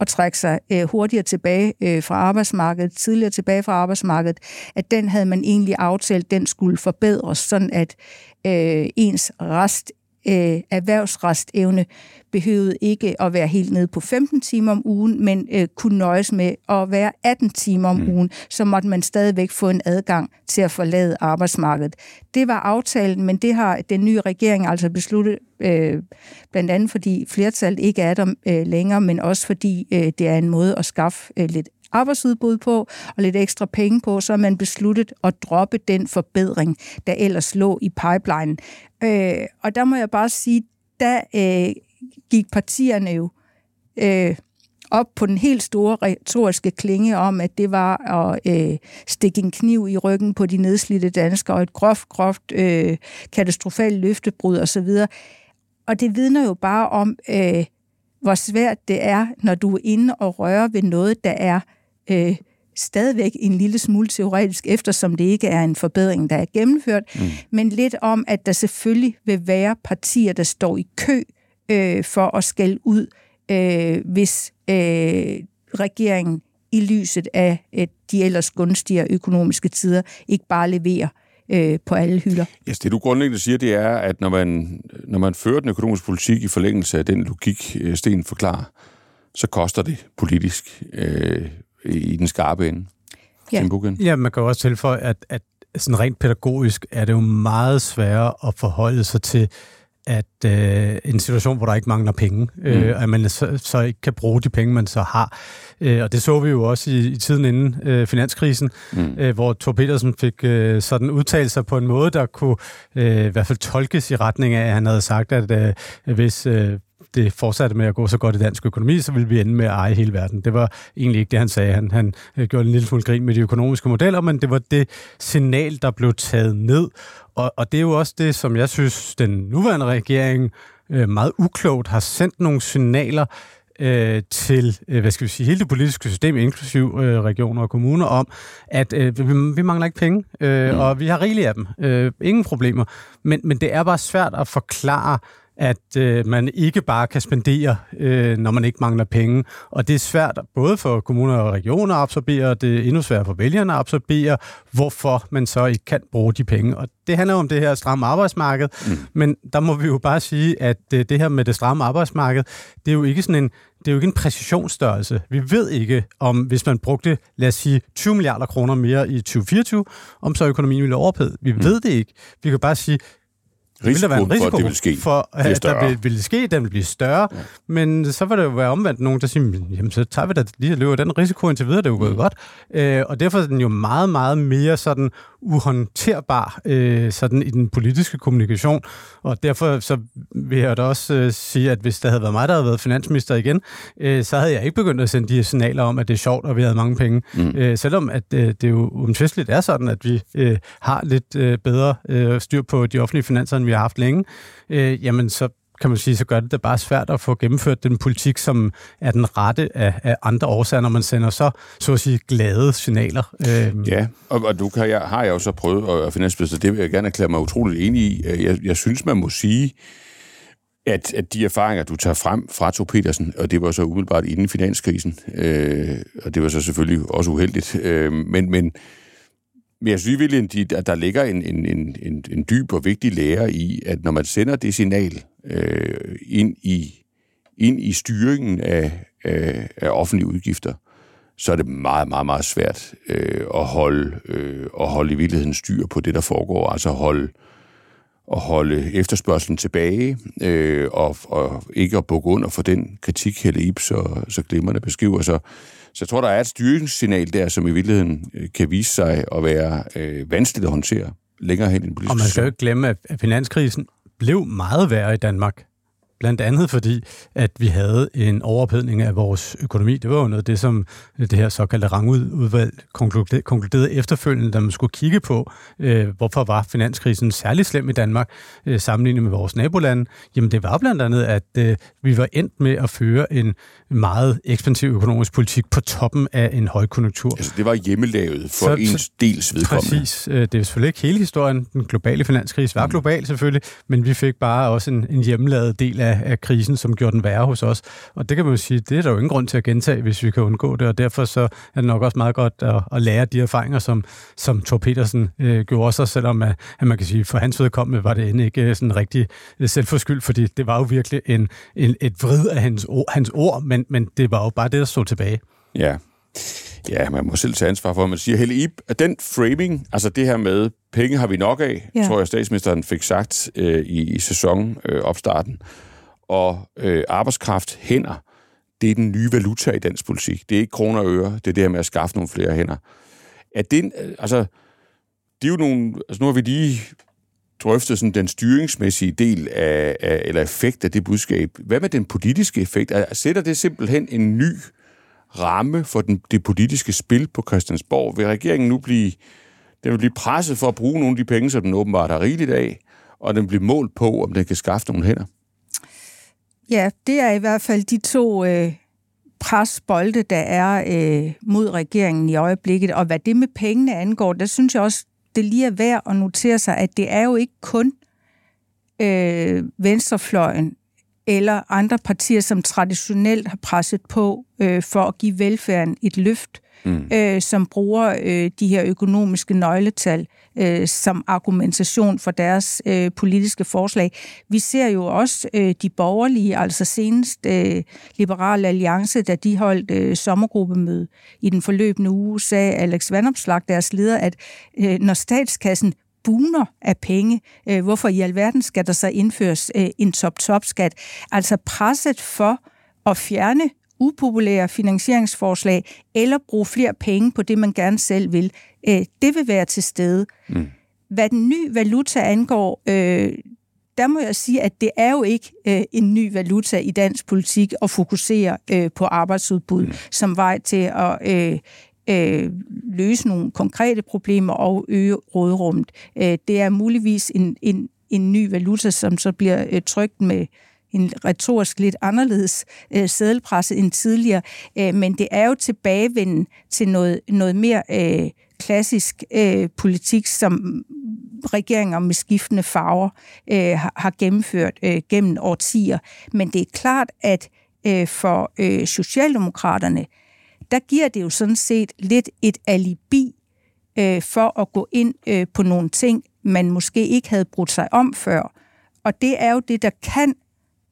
at trække sig øh, hurtigere tilbage øh, fra arbejdsmarkedet, tidligere tilbage fra arbejdsmarkedet, at den havde man egentlig aftalt, den skulle forbedres, sådan at øh, ens rest øh, erhvervsrestevne behøvede ikke at være helt nede på 15 timer om ugen, men øh, kunne nøjes med at være 18 timer om mm. ugen, så måtte man stadigvæk få en adgang til at forlade arbejdsmarkedet. Det var aftalen, men det har den nye regering altså besluttet, øh, blandt andet fordi flertallet ikke er der øh, længere, men også fordi øh, det er en måde at skaffe øh, lidt arbejdsudbud på og lidt ekstra penge på, så har man besluttet at droppe den forbedring, der ellers lå i pipeline. Øh, og der må jeg bare sige, der øh, gik partierne jo øh, op på den helt store retoriske klinge om, at det var at øh, stikke en kniv i ryggen på de nedslidte danskere, og et groft, groft øh, katastrofalt løftebrud osv. Og det vidner jo bare om, øh, hvor svært det er, når du er inde og rører ved noget, der er øh, stadigvæk en lille smule teoretisk, eftersom det ikke er en forbedring, der er gennemført, mm. men lidt om, at der selvfølgelig vil være partier, der står i kø øh, for at skælde ud, øh, hvis øh, regeringen i lyset af øh, de ellers gunstigere økonomiske tider ikke bare leverer øh, på alle hylder. Yes, det du grundlæggende siger, det er, at når man, når man fører den økonomiske politik i forlængelse af den logik, øh, Sten forklarer, så koster det politisk. Øh, i den skarpe ende. Ja. ja, man kan også tilføje, at, at sådan rent pædagogisk er det jo meget sværere at forholde sig til, at øh, en situation, hvor der ikke mangler penge, øh, mm. at man så, så ikke kan bruge de penge, man så har. Øh, og det så vi jo også i, i tiden inden øh, finanskrisen, mm. øh, hvor Thor Petersen fik øh, sådan udtalt sig på en måde, der kunne øh, i hvert fald tolkes i retning af, at han havde sagt, at øh, hvis øh, det fortsatte med at gå så godt i dansk økonomi, så ville vi ende med at eje hele verden. Det var egentlig ikke det, han sagde. Han, han øh, gjorde en lille smule grin med de økonomiske modeller, men det var det signal, der blev taget ned. Og, og det er jo også det, som jeg synes, den nuværende regering øh, meget uklogt har sendt nogle signaler øh, til, øh, hvad skal vi sige, hele det politiske system, inklusiv øh, regioner og kommuner, om, at øh, vi, vi mangler ikke penge, øh, mm. og vi har rigeligt af dem. Øh, ingen problemer. Men, men det er bare svært at forklare, at øh, man ikke bare kan spendere, øh, når man ikke mangler penge. Og det er svært både for kommuner og regioner at absorbere, og det er endnu sværere for vælgerne at absorbere, hvorfor man så ikke kan bruge de penge. Og det handler om det her stramme arbejdsmarked, mm. men der må vi jo bare sige, at øh, det her med det stramme arbejdsmarked, det er jo ikke sådan en det er jo ikke en præcisionsstørrelse. Vi ved ikke, om hvis man brugte, lad os sige, 20 milliarder kroner mere i 2024, om så økonomien ville overophedet. Vi mm. ved det ikke. Vi kan bare sige, Risikoen vil der være en risiko for, at det vil ske, for, at der vil, vil ske, den vil blive større. Ja. Men så vil der jo være omvendt nogen, der siger, jamen så tager vi da lige løber den risiko indtil videre, det er jo gået mm. godt. Øh, og derfor er den jo meget, meget mere sådan uhåndterbar øh, sådan i den politiske kommunikation. Og derfor så vil jeg da også øh, sige, at hvis der havde været mig, der havde været finansminister igen, øh, så havde jeg ikke begyndt at sende de her signaler om, at det er sjovt, og vi havde mange penge. Mm. Øh, selvom at øh, det jo umtvisteligt er sådan, at vi øh, har lidt øh, bedre øh, styr på de offentlige finanser, end vi har haft længe, øh, jamen så kan man sige, så gør det det bare svært at få gennemført den politik, som er den rette af, af andre årsager, når man sender så, så at sige, glade signaler. Øhm. Ja, og, og du kan, jeg, har jeg jo så prøvet at finansminister, det vil jeg gerne erklære mig utroligt enig i. Øh, jeg, jeg synes, man må sige, at, at de erfaringer, du tager frem fra Thor Petersen, og det var så umiddelbart inden finanskrisen, øh, og det var så selvfølgelig også uheldigt, øh, men, men, men jeg synes virkelig, at der ligger en, en, en, en, en dyb og vigtig lære i, at når man sender det signal øh, ind, i, ind i styringen af, af, af offentlige udgifter, så er det meget, meget, meget svært øh, at, holde, øh, at holde i virkeligheden styr på det, der foregår, altså holde at holde efterspørgselen tilbage, øh, og, og ikke at bukke under for den kritik, Helle Ip så, så glimrende beskriver. Så, så jeg tror, der er et styringssignal der, som i virkeligheden øh, kan vise sig at være øh, vanskeligt at håndtere længere hen i den politiske Og man skal jo ikke glemme, at finanskrisen blev meget værre i Danmark. Blandt andet fordi, at vi havde en overophedning af vores økonomi. Det var jo noget af det, som det her såkaldte rangudvalg konkluderede efterfølgende, da man skulle kigge på, øh, hvorfor var finanskrisen særlig slem i Danmark øh, sammenlignet med vores nabolande. Jamen det var blandt andet, at øh, vi var endt med at føre en meget ekspansiv økonomisk politik på toppen af en højkonjunktur. Altså det var hjemmelavet for så, ens dels vedkommende. Præcis. Det er selvfølgelig ikke hele historien. Den globale finanskrise var mm. global selvfølgelig, men vi fik bare også en, en hjemmelavet del af af, af krisen, som gjorde den værre hos os. Og det kan man jo sige, det er der jo ingen grund til at gentage, hvis vi kan undgå det, og derfor så er det nok også meget godt at, at lære de erfaringer, som, som Thor Petersen øh, gjorde sig, selvom at, at man kan sige, for hans vedkommende var det end ikke øh, sådan rigtig øh, selvforskyld, fordi det var jo virkelig en, en, et vrid af hans ord, hans ord men, men det var jo bare det, der stod tilbage. Ja. Ja, man må selv tage ansvar for, at man siger, Helle Ip, at den framing, altså det her med, penge har vi nok af, ja. tror jeg, statsministeren fik sagt øh, i, i sæsonopstarten, øh, og øh, arbejdskraft, hænder, det er den nye valuta i dansk politik. Det er ikke kroner og øre, det er det her med at skaffe nogle flere hænder. At det, øh, altså, det er jo nogle, altså nu har vi lige drøftet sådan den styringsmæssige del af, af, eller effekt af det budskab. Hvad med den politiske effekt? Altså, Sætter det simpelthen en ny ramme for den, det politiske spil på Christiansborg? Vil regeringen nu blive, den vil blive presset for at bruge nogle af de penge, som den åbenbart har rigeligt af, og den bliver målt på, om den kan skaffe nogle hænder? Ja, det er i hvert fald de to øh, presbolde, der er øh, mod regeringen i øjeblikket. Og hvad det med pengene angår, der synes jeg også, det lige er værd at notere sig, at det er jo ikke kun øh, venstrefløjen eller andre partier, som traditionelt har presset på øh, for at give velfærden et løft mm. øh, som bruger øh, de her økonomiske nøgletal øh, som argumentation for deres øh, politiske forslag. Vi ser jo også øh, de borgerlige, altså senest øh, Liberale Alliance, da de holdt øh, sommergruppemøde i den forløbende uge, sagde Alex Vandopslag, deres leder, at øh, når statskassen buner af penge. Øh, hvorfor i alverden skal der så indføres øh, en top-top-skat? Altså presset for at fjerne upopulære finansieringsforslag, eller bruge flere penge på det, man gerne selv vil, øh, det vil være til stede. Mm. Hvad den nye valuta angår, øh, der må jeg sige, at det er jo ikke øh, en ny valuta i dansk politik at fokusere øh, på arbejdsudbud mm. som vej til at øh, øh, løse nogle konkrete problemer og øge rådrummet. Øh, det er muligvis en, en, en ny valuta, som så bliver øh, trygt med en retorisk lidt anderledes øh, sædelpresse end tidligere, øh, men det er jo tilbagevenden til noget, noget mere øh, klassisk øh, politik, som regeringer med skiftende farver øh, har, har gennemført øh, gennem årtier. Men det er klart, at øh, for øh, Socialdemokraterne, der giver det jo sådan set lidt et alibi øh, for at gå ind øh, på nogle ting, man måske ikke havde brudt sig om før. Og det er jo det, der kan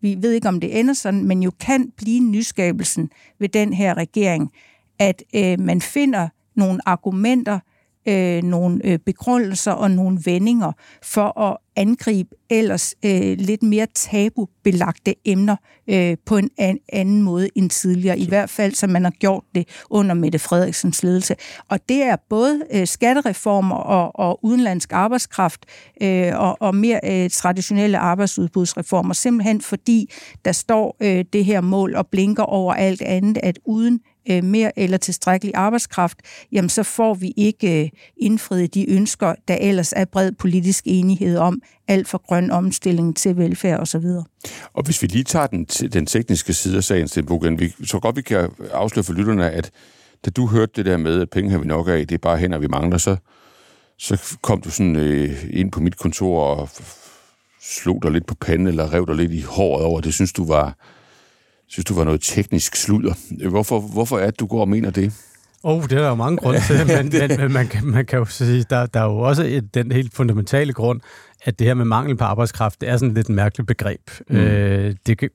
vi ved ikke, om det ender sådan, men jo kan blive nyskabelsen ved den her regering, at øh, man finder nogle argumenter, øh, nogle øh, begrundelser og nogle vendinger for at angribe ellers øh, lidt mere tabubelagte emner øh, på en an, anden måde end tidligere. I hvert fald, som man har gjort det under Mette Frederiksens ledelse. Og det er både øh, skattereformer og, og udenlandsk arbejdskraft øh, og, og mere øh, traditionelle arbejdsudbudsreformer, simpelthen fordi der står øh, det her mål og blinker over alt andet, at uden øh, mere eller tilstrækkelig arbejdskraft, jamen så får vi ikke øh, indfriet de ønsker, der ellers er bred politisk enighed om, alt fra grøn omstilling til velfærd osv. Og hvis vi lige tager den, den tekniske side af sagen, Stenbogen, vi, så godt vi kan afsløre for lytterne, at da du hørte det der med, at penge har vi nok af, det er bare hænder, vi mangler, så, så kom du sådan øh, ind på mit kontor og slog dig lidt på panden, eller rev dig lidt i håret over, det synes du var, synes du var noget teknisk sludder. Hvorfor, hvorfor er det, du går og mener det? Oh, det er der jo mange grunde til, (laughs) men, men, men man, kan, man kan jo sige, der, der er jo også et, den helt fundamentale grund, at det her med mangel på arbejdskraft, det er sådan lidt et mærkeligt begreb. Mm. Øh, det, det,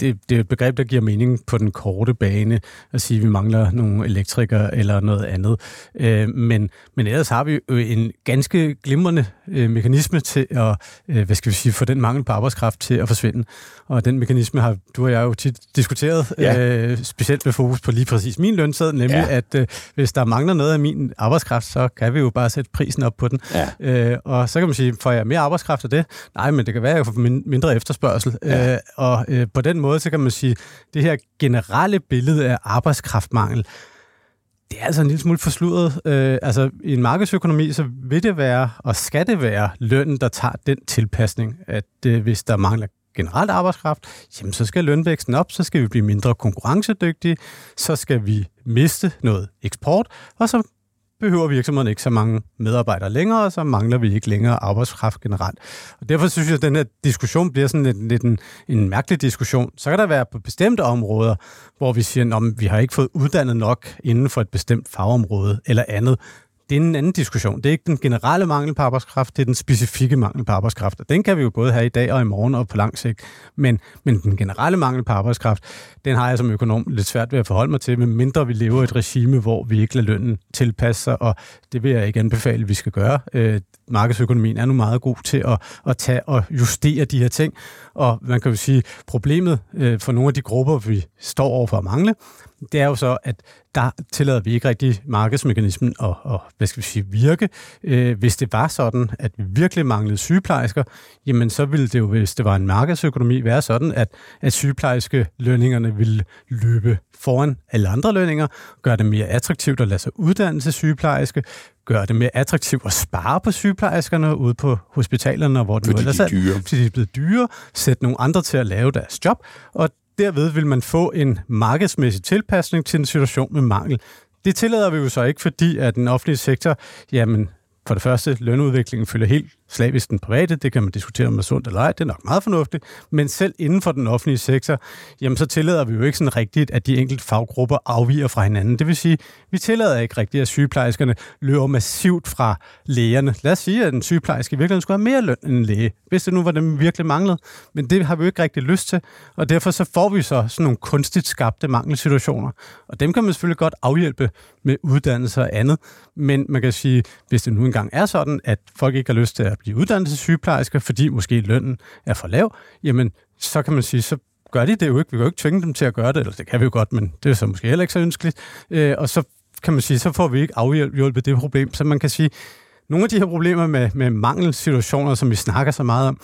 det, det er et begreb, der giver mening på den korte bane, at sige, at vi mangler nogle elektrikere eller noget andet. Øh, men, men ellers har vi jo en ganske glimrende øh, mekanisme til at, øh, hvad skal vi sige, få den mangel på arbejdskraft til at forsvinde. Og den mekanisme har du og jeg jo tit diskuteret, ja. øh, specielt med fokus på lige præcis min lønsæd, nemlig ja. at øh, hvis der mangler noget af min arbejdskraft, så kan vi jo bare sætte prisen op på den. Ja. Øh, og så kan man sige, får jeg mere arbejdskraft af det? Nej, men det kan være, at jeg får mindre efterspørgsel. Ja. Øh, og øh, på den måde, så kan man sige, det her generelle billede af arbejdskraftmangel, det er altså en lille smule forsludret. Øh, altså, i en markedsøkonomi, så vil det være, og skal det være, lønnen, der tager den tilpasning, at øh, hvis der mangler generelt arbejdskraft, jamen så skal lønvæksten op, så skal vi blive mindre konkurrencedygtige, så skal vi miste noget eksport, og så behøver virksomheden ikke så mange medarbejdere længere, og så mangler vi ikke længere arbejdskraft generelt. Og derfor synes jeg, at den her diskussion bliver sådan lidt, lidt en, en mærkelig diskussion. Så kan der være på bestemte områder, hvor vi siger, at vi har ikke fået uddannet nok inden for et bestemt fagområde eller andet det er en anden diskussion. Det er ikke den generelle mangel på arbejdskraft, det er den specifikke mangel på arbejdskraft. Og den kan vi jo både have i dag og i morgen og på lang sigt. Men, men den generelle mangel på arbejdskraft, den har jeg som økonom lidt svært ved at forholde mig til, medmindre vi lever i et regime, hvor vi ikke lader lønnen tilpasse sig, og det vil jeg ikke anbefale, at vi skal gøre. Øh, markedsøkonomien er nu meget god til at, at tage og justere de her ting. Og man kan jo sige, problemet øh, for nogle af de grupper, vi står over for at mangle, det er jo så, at der tillader vi ikke rigtig markedsmekanismen at, at hvad skal vi sige, virke. Øh, hvis det var sådan, at vi virkelig manglede sygeplejersker, jamen så ville det jo, hvis det var en markedsøkonomi, være sådan, at, at sygeplejerske lønningerne ville løbe foran alle andre lønninger, gøre det mere attraktivt at lade sig uddanne til sygeplejerske, gøre det mere attraktivt at spare på sygeplejerskerne ude på hospitalerne, hvor det fordi ellers er dyre. Fordi de er blevet dyre, sætte nogle andre til at lave deres job, og derved vil man få en markedsmæssig tilpasning til en situation med mangel. Det tillader vi jo så ikke, fordi at den offentlige sektor, jamen for det første, lønudviklingen følger helt slavisk den private, det kan man diskutere om er sundt eller ej, det er nok meget fornuftigt, men selv inden for den offentlige sektor, jamen så tillader vi jo ikke sådan rigtigt, at de enkelte faggrupper afviger fra hinanden. Det vil sige, vi tillader ikke rigtigt, at sygeplejerskerne løber massivt fra lægerne. Lad os sige, at en sygeplejerske i virkeligheden skulle have mere løn end en læge, hvis det nu var dem virkelig manglede, men det har vi jo ikke rigtig lyst til, og derfor så får vi så sådan nogle kunstigt skabte mangelsituationer, og dem kan man selvfølgelig godt afhjælpe med uddannelse og andet, men man kan sige, hvis det nu engang er sådan, at folk ikke har lyst til at blive uddannet til sygeplejersker, fordi måske lønnen er for lav, jamen så kan man sige, så gør de det jo ikke. Vi kan jo ikke tvinge dem til at gøre det, eller det kan vi jo godt, men det er så måske heller ikke så ønskeligt. Øh, og så kan man sige, så får vi ikke afhjulpet det problem. Så man kan sige, nogle af de her problemer med, med mangelsituationer, som vi snakker så meget om,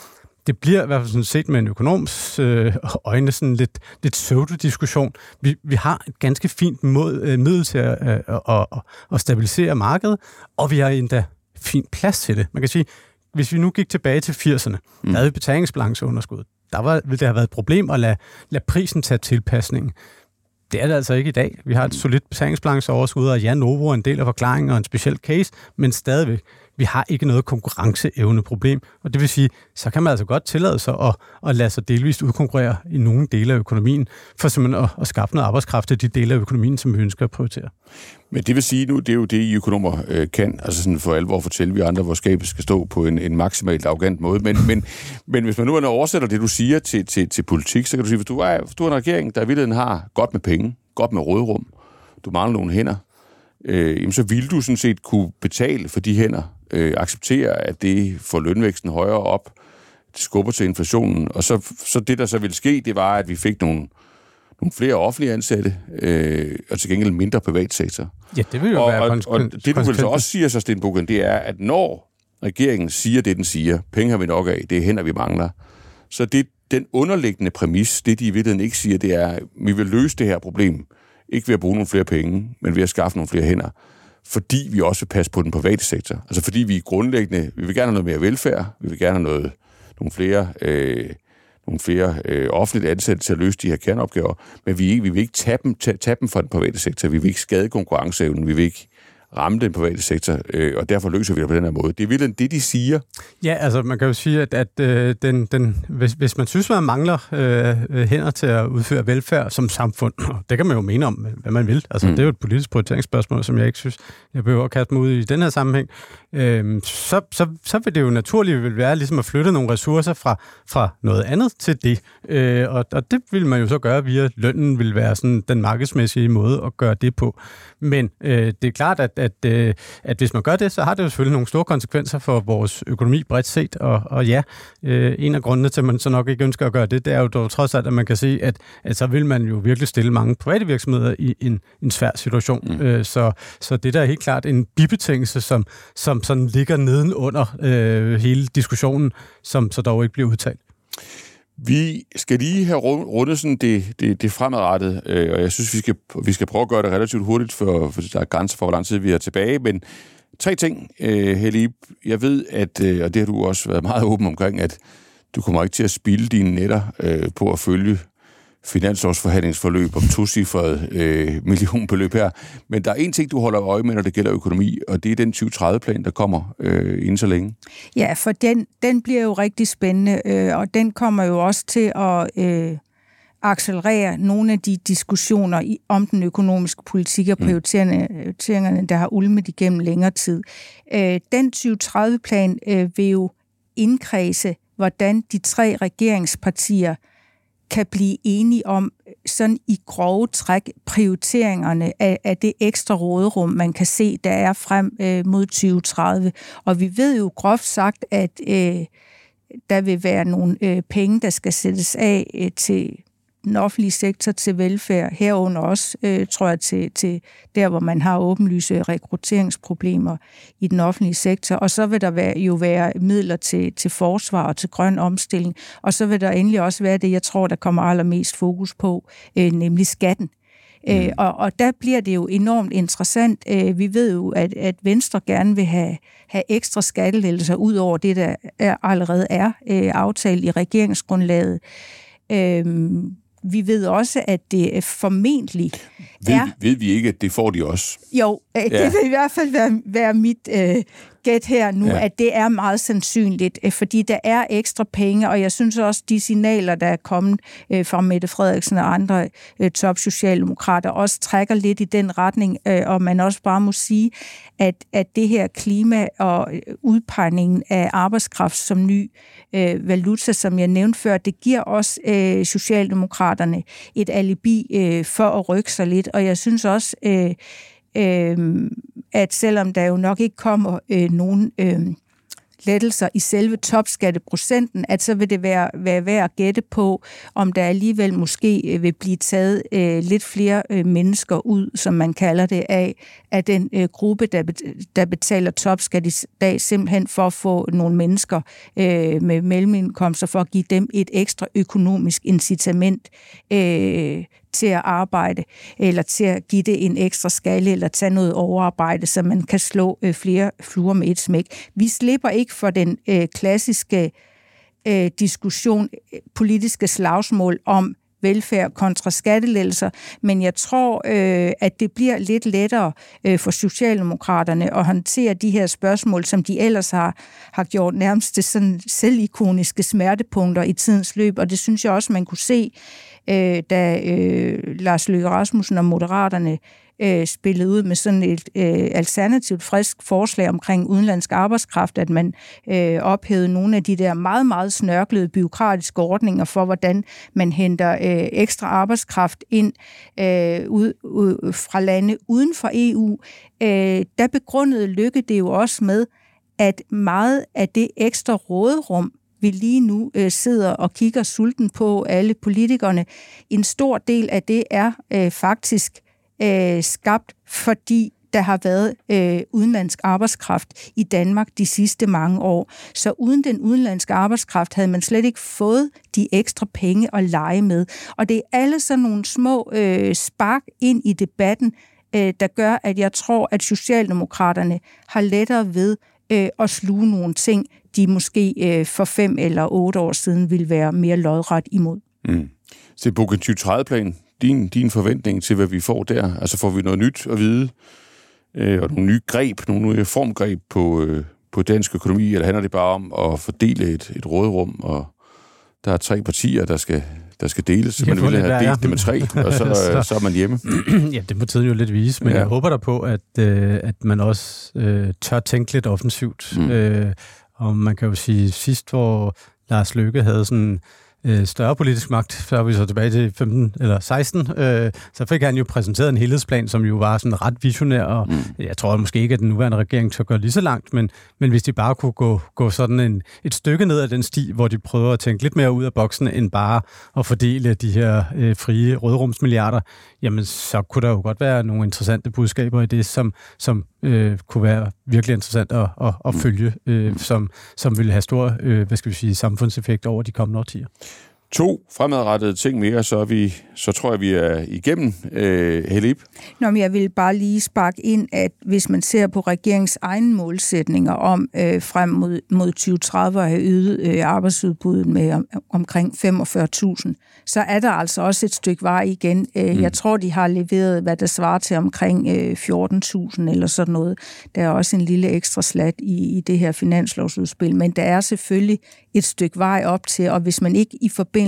det bliver i hvert fald sådan set med en økonoms øh, øjne sådan lidt, lidt pseudo-diskussion. Vi, vi har et ganske fint mod, øh, middel til at, øh, at, at, at stabilisere markedet, og vi har endda fint plads til det. Man kan sige, hvis vi nu gik tilbage til 80'erne, mm. der havde vi betalingsbalanceunderskud. Der var, ville det have været et problem at lade, lade prisen tage tilpasningen. Det er det altså ikke i dag. Vi har et solidt betalingsbalanceoverskud, og ja, Novo er en del af forklaringen og en speciel case, men stadigvæk vi har ikke noget konkurrenceevneproblem, og det vil sige, så kan man altså godt tillade sig at, at lade sig delvist udkonkurrere i nogle dele af økonomien, for simpelthen at, at skaffe noget arbejdskraft til de dele af økonomien, som vi ønsker at prioritere. Men det vil sige nu, det er jo det, I økonomer øh, kan, altså sådan for alvor fortælle vi andre, hvor skabet skal stå på en, en maksimalt arrogant måde. Men, men, men hvis man nu oversætter det, du siger til, til, til politik, så kan du sige, hvis du er, hvis du er en regering, der i virkeligheden har godt med penge, godt med rådrum, du mangler nogle hænder, øh, jamen så vil du sådan set kunne betale for de hænder, øh, acceptere, at det får lønvæksten højere op, det skubber til inflationen, og så, så det, der så ville ske, det var, at vi fik nogle, nogle flere offentlige ansatte, øh, og til gengæld mindre privatsektor. Ja, det vil jo og, være og, og det, du vil så også sige, så Stenbukken, det er, at når regeringen siger det, den siger, penge har vi nok af, det er hænder, vi mangler, så det, den underliggende præmis, det de i virkeligheden ikke siger, det er, at vi vil løse det her problem ikke ved at bruge nogle flere penge, men ved at skaffe nogle flere hænder, fordi vi også vil passe på den private sektor. Altså fordi vi grundlæggende, vi vil gerne have noget mere velfærd, vi vil gerne have noget, nogle flere, øh, nogle flere øh, offentligt ansatte til at løse de her kerneopgaver, men vi, vi vil ikke tage dem, tage, tage dem fra den private sektor, vi vil ikke skade konkurrenceevnen, vi vil ikke ramme den private sektor, øh, og derfor løser vi det på den her måde. Det er virkelig det, de siger. Ja, altså man kan jo sige, at, at øh, den, den, hvis, hvis man synes, man mangler øh, hænder til at udføre velfærd som samfund, det kan man jo mene om, hvad man vil. Altså mm. det er jo et politisk prioriteringsspørgsmål, som jeg ikke synes, jeg behøver at kaste mig ud i den her sammenhæng. Øh, så, så, så vil det jo naturligt vil være ligesom at flytte nogle ressourcer fra, fra noget andet til det. Øh, og, og det vil man jo så gøre via lønnen, vil være sådan den markedsmæssige måde at gøre det på. Men øh, det er klart, at at, øh, at hvis man gør det, så har det jo selvfølgelig nogle store konsekvenser for vores økonomi bredt set. Og, og ja, øh, en af grundene til, at man så nok ikke ønsker at gøre det, det er jo dog trods alt, at man kan se, at, at så vil man jo virkelig stille mange private virksomheder i en, en svær situation. Mm. Øh, så, så det der er helt klart en bibetingelse, som, som sådan ligger nedenunder øh, hele diskussionen, som så dog ikke bliver udtalt. Vi skal lige have rundet sådan det, det, det fremadrettet, øh, og jeg synes, vi skal, vi skal prøve at gøre det relativt hurtigt, for, for der er grænser for, hvor lang tid vi er tilbage. Men tre ting, øh, Helib. Jeg ved, at, øh, og det har du også været meget åben omkring, at du kommer ikke til at spilde dine netter øh, på at følge finanslovsforhandlingsforløb om tocifret øh, millionbeløb her. Men der er en ting, du holder øje med, når det gælder økonomi, og det er den 2030-plan, der kommer øh, inden så længe. Ja, for den, den bliver jo rigtig spændende, øh, og den kommer jo også til at øh, accelerere nogle af de diskussioner i, om den økonomiske politik og mm. prioriteringerne, der har ulmet igennem længere tid. Øh, den 2030-plan øh, vil jo indkredse, hvordan de tre regeringspartier – kan blive enige om øh, sådan i grove træk prioriteringerne af, af det ekstra råderum, man kan se, der er frem øh, mod 2030. Og vi ved jo groft sagt, at øh, der vil være nogle øh, penge, der skal sættes af øh, til den offentlige sektor til velfærd, herunder også, øh, tror jeg, til, til der, hvor man har åbenlyse rekrutteringsproblemer i den offentlige sektor. Og så vil der være, jo være midler til, til forsvar og til grøn omstilling. Og så vil der endelig også være det, jeg tror, der kommer allermest fokus på, øh, nemlig skatten. Mm. Øh, og, og der bliver det jo enormt interessant. Øh, vi ved jo, at, at Venstre gerne vil have, have ekstra skattelettelser ud over det, der er, allerede er øh, aftalt i regeringsgrundlaget. Øh, vi ved også, at det formentlig ved, er... Ved vi ikke, at det får de også? Jo, øh, det ja. vil i hvert fald være, være mit øh, gæt her nu, ja. at det er meget sandsynligt, øh, fordi der er ekstra penge, og jeg synes også, de signaler, der er kommet øh, fra Mette Frederiksen og andre øh, top-socialdemokrater, også trækker lidt i den retning, og man også bare må sige, at, at det her klima og udpegningen af arbejdskraft som ny øh, valuta, som jeg nævnte før, det giver også øh, Socialdemokraterne et alibi øh, for at rykke sig lidt, og jeg synes også, øh, øh, at selvom der jo nok ikke kommer øh, nogen øh, lettelser i selve topskatteprocenten, at så vil det være, være værd at gætte på, om der alligevel måske øh, vil blive taget øh, lidt flere øh, mennesker ud, som man kalder det, af, af den øh, gruppe, der, der betaler topskat i dag, simpelthen for at få nogle mennesker øh, med mellemindkomster, for at give dem et ekstra økonomisk incitament øh, til at arbejde, eller til at give det en ekstra skalle, eller tage noget overarbejde, så man kan slå øh, flere fluer med et smæk. Vi slipper ikke for den øh, klassiske øh, diskussion, øh, politiske slagsmål om velfærd kontra skattelettelser, men jeg tror, øh, at det bliver lidt lettere øh, for Socialdemokraterne at håndtere de her spørgsmål, som de ellers har, har gjort nærmest til sådan selvikoniske smertepunkter i tidens løb, og det synes jeg også, man kunne se øh, da øh, Lars Løkke Rasmussen og Moderaterne øh, spillede ud med sådan et øh, alternativt frisk forslag omkring udenlandsk arbejdskraft, at man øh, ophævede nogle af de der meget, meget snørklede byråkratiske ordninger for, hvordan man henter øh, ekstra arbejdskraft ind øh, ud, ud fra lande uden for EU. Øh, der begrundede Lykke det jo også med, at meget af det ekstra råderum, vi lige nu øh, sidder og kigger sulten på alle politikerne. En stor del af det er øh, faktisk øh, skabt, fordi der har været øh, udenlandsk arbejdskraft i Danmark de sidste mange år. Så uden den udenlandske arbejdskraft havde man slet ikke fået de ekstra penge at lege med. Og det er alle sådan nogle små øh, spark ind i debatten, øh, der gør, at jeg tror, at Socialdemokraterne har lettere ved øh, at sluge nogle ting, de måske øh, for fem eller otte år siden ville være mere lodret imod. Mm. Så det er 2030-plan, din, din forventning til, hvad vi får der? Altså får vi noget nyt at vide, øh, og nogle nye greb, nogle nye formgreb på, øh, på dansk økonomi, eller handler det bare om at fordele et, et råderum, og der er tre partier, der skal, der skal deles, så man vil have delt ja. det med tre, og så, (laughs) så, så er man hjemme. (clears throat) ja, det må tiden jo lidt vise, men ja. jeg håber der på, at, øh, at man også øh, tør tænke lidt offensivt. Mm. Øh, og man kan jo sige, sidst hvor Lars Løkke havde sådan øh, større politisk magt, så er vi så tilbage til 15 eller 16, øh, så fik han jo præsenteret en helhedsplan, som jo var sådan ret visionær, og mm. jeg tror måske ikke, at den nuværende regering tør gå lige så langt, men, men hvis de bare kunne gå, gå sådan en, et stykke ned ad den sti, hvor de prøver at tænke lidt mere ud af boksen, end bare at fordele de her øh, frie rødrumsmilliarder, jamen så kunne der jo godt være nogle interessante budskaber i det, som, som øh, kunne være virkelig interessant at, at, at mm. følge, øh, som, som ville have stor øh, hvad skal vi sige, samfundseffekt over de kommende årtier. To fremadrettede ting mere, så, er vi, så tror jeg, vi er igennem. Øh, Helib? Nå, men jeg vil bare lige sparke ind, at hvis man ser på regeringens egne målsætninger om øh, frem mod, mod 2030 at have øget øh, arbejdsudbuddet med om, omkring 45.000, så er der altså også et stykke vej igen. Øh, mm. Jeg tror, de har leveret, hvad der svarer til omkring øh, 14.000 eller sådan noget. Der er også en lille ekstra slat i, i det her finanslovsudspil, men der er selvfølgelig et stykke vej op til, og hvis man ikke i forbindelse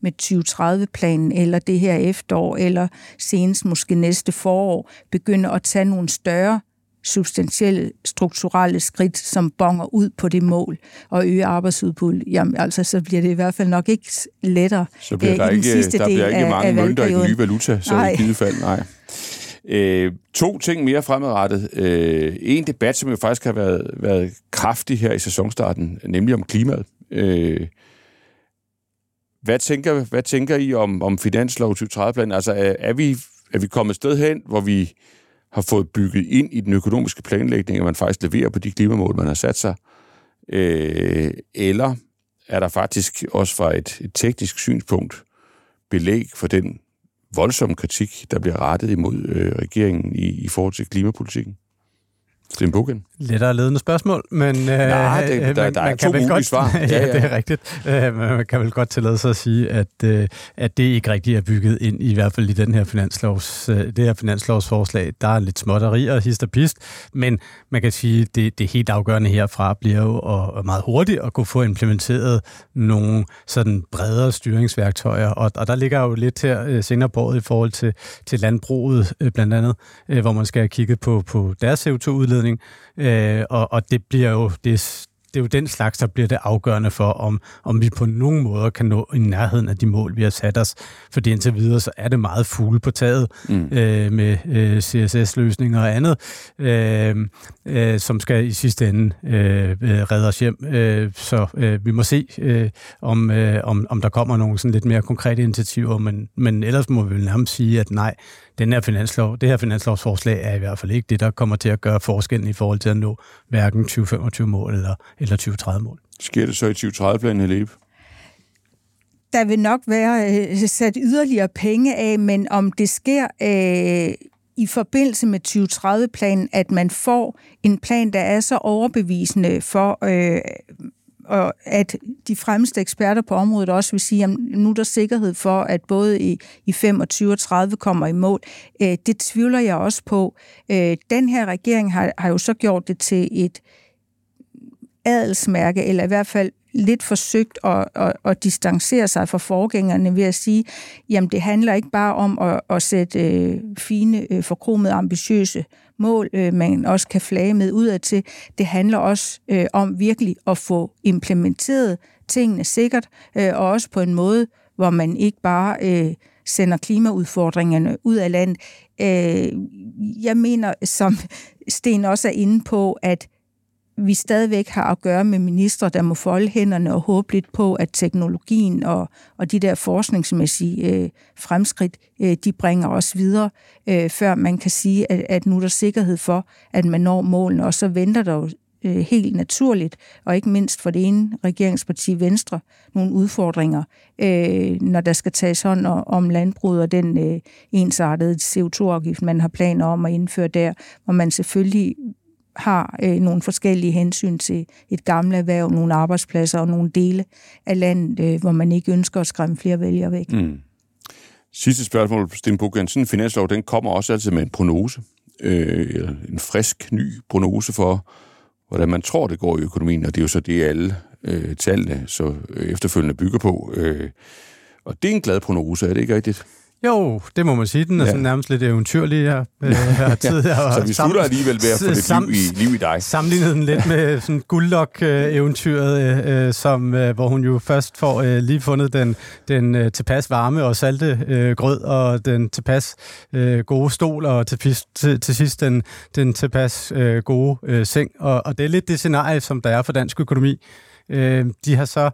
med 2030-planen eller det her efterår, eller senest måske næste forår, begynder at tage nogle større substantielle strukturelle skridt, som bonger ud på det mål og øge arbejdsudbud, jamen altså, så bliver det i hvert fald nok ikke lettere Så bliver der, ikke, sidste der bliver ikke mange mønter i den nye valuta, så nej. i givet fald, nej. Øh, to ting mere fremadrettet. Øh, en debat, som jo faktisk har været, været kraftig her i sæsonstarten, nemlig om klimaet. Øh, hvad, tænker, hvad tænker I om, om finanslov 2030-planen? Altså, er, er, vi, er vi kommet et sted hen, hvor vi har fået bygget ind i den økonomiske planlægning, at man faktisk leverer på de klimamål, man har sat sig? Øh, eller er der faktisk også fra et, et teknisk synspunkt belæg for den voldsomme kritik, der bliver rettet imod øh, regeringen i, i forhold til klimapolitikken? Sten Bukken? Lettere ledende spørgsmål, men Nej, det, der, man, der er man to mulige godt, svar. (laughs) ja, ja, det er rigtigt. Uh, man kan vel godt tillade sig at sige, at, uh, at det ikke rigtig er bygget ind, i hvert fald i den her finanslovs, uh, det her finanslovsforslag. Der er lidt småtteri og hist og pist, men man kan sige, at det, det helt afgørende herfra bliver jo at, meget hurtigt at kunne få implementeret nogle sådan bredere styringsværktøjer, og, og der ligger jo lidt her uh, senere på året i forhold til, til landbruget uh, blandt andet, hvor man skal have kigget på, på deres CO2-udledning, udledning, øh, og, og det bliver jo det, det er jo den slags, der bliver det afgørende for, om, om vi på nogen måde kan nå i nærheden af de mål, vi har sat os. Fordi indtil videre, så er det meget fugle på taget mm. øh, med øh, CSS-løsninger og andet, øh, øh, som skal i sidste ende øh, redde os hjem. Øh, så øh, vi må se, øh, om, øh, om, om der kommer nogle sådan lidt mere konkrete initiativer, men, men ellers må vi vel nærmest sige, at nej, den her finanslov, det her finanslovsforslag er i hvert fald ikke det, der kommer til at gøre forskellen i forhold til at nå hverken 2025-mål eller, eller 2030-mål. Sker det så i 2030-planen, Helebe? Der vil nok være øh, sat yderligere penge af, men om det sker øh, i forbindelse med 2030-planen, at man får en plan, der er så overbevisende for øh, og at de fremmeste eksperter på området også vil sige, at nu er der sikkerhed for, at både i, i 25 og 30 kommer i mål. Øh, det tvivler jeg også på. Øh, den her regering har, har jo så gjort det til et adelsmærke, eller i hvert fald lidt forsøgt at, at, at distancere sig fra forgængerne ved at sige, jamen det handler ikke bare om at, at sætte øh, fine, øh, forkromede, ambitiøse mål, øh, man også kan flage med udad til. Det handler også øh, om virkelig at få implementeret tingene sikkert, øh, og også på en måde, hvor man ikke bare øh, sender klimaudfordringerne ud af landet. Øh, jeg mener, som Sten også er inde på, at vi stadigvæk har at gøre med ministre, der må folde hænderne og håbe lidt på, at teknologien og, og de der forskningsmæssige øh, fremskridt, øh, de bringer os videre, øh, før man kan sige, at, at nu er der sikkerhed for, at man når målene. Og så venter der jo øh, helt naturligt, og ikke mindst for det ene regeringsparti Venstre, nogle udfordringer, øh, når der skal tages hånd om landbruget og den øh, ensartede CO2-afgift, man har planer om at indføre der, hvor man selvfølgelig har øh, nogle forskellige hensyn til et gammelt erhverv, nogle arbejdspladser og nogle dele af landet, øh, hvor man ikke ønsker at skræmme flere vælgere væk. Mm. Sidste spørgsmål, Sten Bukken. Sådan en finanslov, den kommer også altid med en prognose. Øh, en frisk, ny prognose for, hvordan man tror, det går i økonomien, og det er jo så det, alle øh, tallene så efterfølgende bygger på. Øh, og det er en glad prognose, er det ikke rigtigt? Jo, det må man sige. Den er ja. sådan nærmest lidt eventyrlig her, øh, her tid. ja. Så vi slutter alligevel ved at få lidt liv i, liv i dig. Sammenlignet den lidt med sådan guldlok-eventyret, øh, som, øh, hvor hun jo først får øh, lige fundet den, den øh, tilpas varme og salte øh, grød, og den tilpas øh, gode stol, og til, til, til sidst den, den tilpas øh, gode øh, seng. Og, og det er lidt det scenarie, som der er for dansk økonomi. Øh, de har så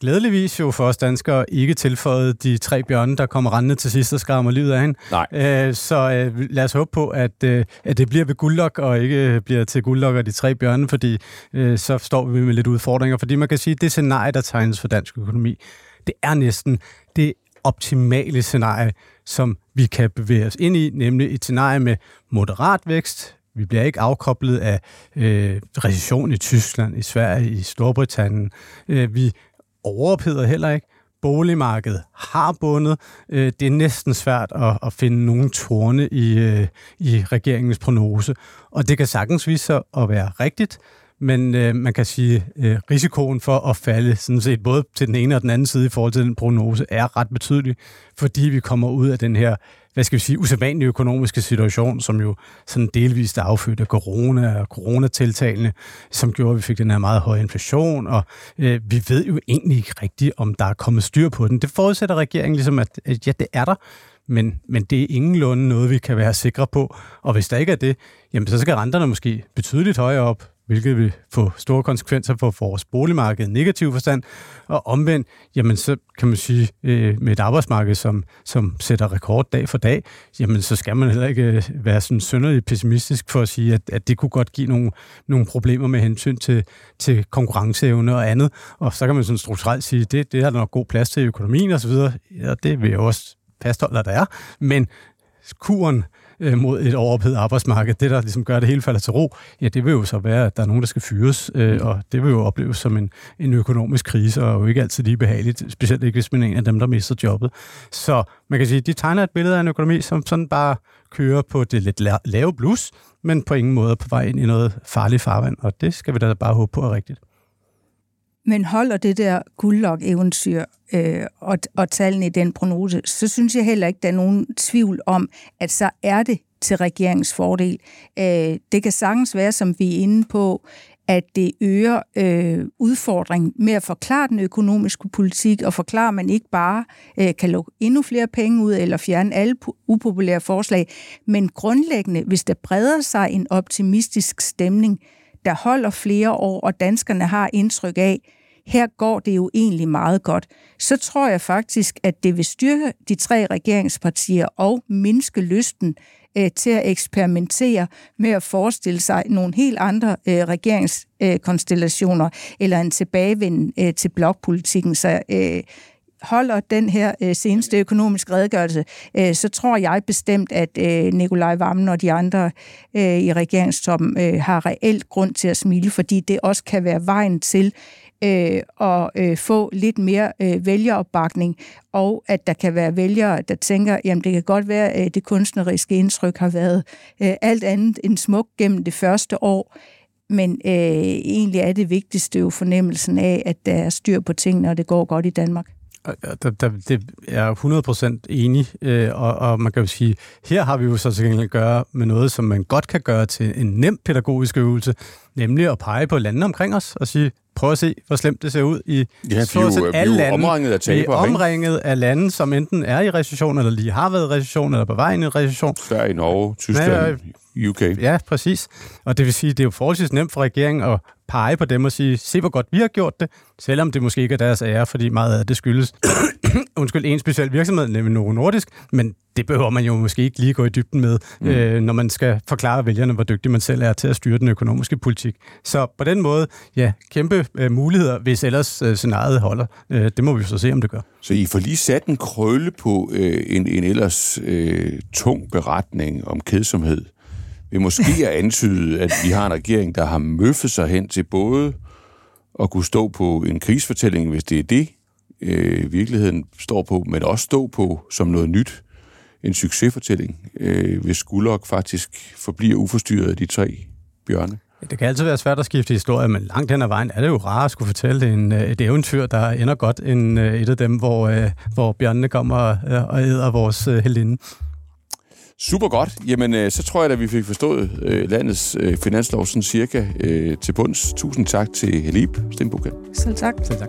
glædeligvis jo for os danskere ikke tilføjet de tre bjørne, der kommer rendende til sidst og skræmmer livet af hende. Nej. Æ, øh, så øh, lad os håbe på, at, øh, at det bliver ved guldlok, og ikke bliver til guldlok og de tre bjørne, fordi øh, så står vi med lidt udfordringer. Fordi man kan sige, at det scenarie, der tegnes for dansk økonomi, det er næsten det optimale scenarie, som vi kan bevæge os ind i, nemlig et scenarie med moderat vækst, vi bliver ikke afkoblet af øh, recession i Tyskland, i Sverige, i Storbritannien. Øh, vi overophedet heller ikke. Boligmarkedet har bundet. Øh, det er næsten svært at, at finde nogen torne i, øh, i regeringens prognose. Og det kan sagtens vise sig at være rigtigt, men øh, man kan sige, øh, risikoen for at falde sådan set både til den ene og den anden side i forhold til den prognose er ret betydelig, fordi vi kommer ud af den her hvad skal vi sige, usædvanlige økonomiske situation, som jo sådan delvist er affødt af corona og coronatiltagene, som gjorde, at vi fik den her meget høje inflation, og øh, vi ved jo egentlig ikke rigtigt, om der er kommet styr på den. Det forudsætter regeringen ligesom, at, at ja, det er der, men, men det er ingenlunde noget, vi kan være sikre på. Og hvis der ikke er det, jamen så skal renterne måske betydeligt højere op hvilket vil få store konsekvenser for vores boligmarked i negativ forstand. Og omvendt, jamen så kan man sige, øh, med et arbejdsmarked, som, som sætter rekord dag for dag, jamen så skal man heller ikke øh, være sådan synderligt pessimistisk for at sige, at, at det kunne godt give nogle, nogle problemer med hensyn til, til konkurrenceevne og andet. Og så kan man sådan strukturelt sige, at det, det har der nok god plads til i økonomien osv., og det vil jeg også fastholde, at der er. Men kuren øh, mod et overophedet arbejdsmarked. Det, der ligesom gør, at det hele falder til ro, ja, det vil jo så være, at der er nogen, der skal fyres, øh, mm. og det vil jo opleves som en, en økonomisk krise, og jo ikke altid lige behageligt, specielt ikke hvis man er en af dem, der mister jobbet. Så man kan sige, de tegner et billede af en økonomi, som sådan bare kører på det lidt lave blus, men på ingen måde på vej ind i noget farligt farvand, og det skal vi da bare håbe på er rigtigt. Men holder det der guldlok-eventyr øh, og, og tallene i den prognose, så synes jeg heller ikke, der er nogen tvivl om, at så er det til regeringens fordel. Øh, det kan sagtens være, som vi er inde på, at det øger øh, udfordringen med at forklare den økonomiske politik, og forklare, at man ikke bare øh, kan lukke endnu flere penge ud, eller fjerne alle upopulære forslag, men grundlæggende, hvis der breder sig en optimistisk stemning, der holder flere år, og danskerne har indtryk af, her går det jo egentlig meget godt, så tror jeg faktisk, at det vil styrke de tre regeringspartier og mindske lysten øh, til at eksperimentere med at forestille sig nogle helt andre øh, regeringskonstellationer øh, eller en tilbagevend øh, til blokpolitikken. Så øh, holder den her øh, seneste økonomiske redegørelse, øh, så tror jeg bestemt, at øh, Nikolaj Vammen og de andre øh, i regeringstoppen øh, har reelt grund til at smile, fordi det også kan være vejen til øh, og øh, få lidt mere øh, vælgeropbakning, og at der kan være vælgere, der tænker, jamen det kan godt være, at det kunstneriske indtryk har været øh, alt andet end smuk gennem det første år, men øh, egentlig er det vigtigste jo fornemmelsen af, at der er styr på tingene, og det går godt i Danmark. Der, der, det er 100% enig, øh, og, og man kan jo sige, her har vi jo så til gengæld at gøre med noget, som man godt kan gøre til en nem pædagogisk øvelse, nemlig at pege på landene omkring os og sige, prøv at se, hvor slemt det ser ud i ja, stort set alle lande. omringet af taber, Vi er omringet af lande, som enten er i recession, eller lige har været i recession, eller på vej ind i recession. Sverige, Norge, Tyskland, UK. Ja, præcis. Og det vil sige, det er jo forholdsvis nemt for regeringen at pege på dem og sige, se hvor godt vi har gjort det, selvom det måske ikke er deres ære, fordi meget af det skyldes, (coughs) undskyld, en speciel virksomhed, nemlig Novo Nordisk, men det behøver man jo måske ikke lige gå i dybden med, mm. øh, når man skal forklare vælgerne, hvor dygtig man selv er til at styre den økonomiske politik. Så på den måde, ja, kæmpe øh, muligheder, hvis ellers øh, scenariet holder. Øh, det må vi så se, om det gør. Så I får lige sat en krølle på øh, en, en ellers øh, tung beretning om kedsomhed. Vi måske at antyde, at vi har en regering, der har møffet sig hen til både at kunne stå på en krigsfortælling, hvis det er det, øh, virkeligheden står på, men også stå på som noget nyt, en succesfortælling, øh, hvis Gullok faktisk forbliver uforstyrret af de tre bjørne. Det kan altid være svært at skifte historie, men langt hen ad vejen er det jo rart at skulle fortælle en, øh, et eventyr, der ender godt end øh, et af dem, hvor, øh, hvor bjørnene kommer og æder vores heldinde. Super godt. Jamen, så tror jeg, at vi fik forstået landets finanslov sådan cirka til bunds. Tusind tak til Helib Stenbukke. Selv tak. Selv tak.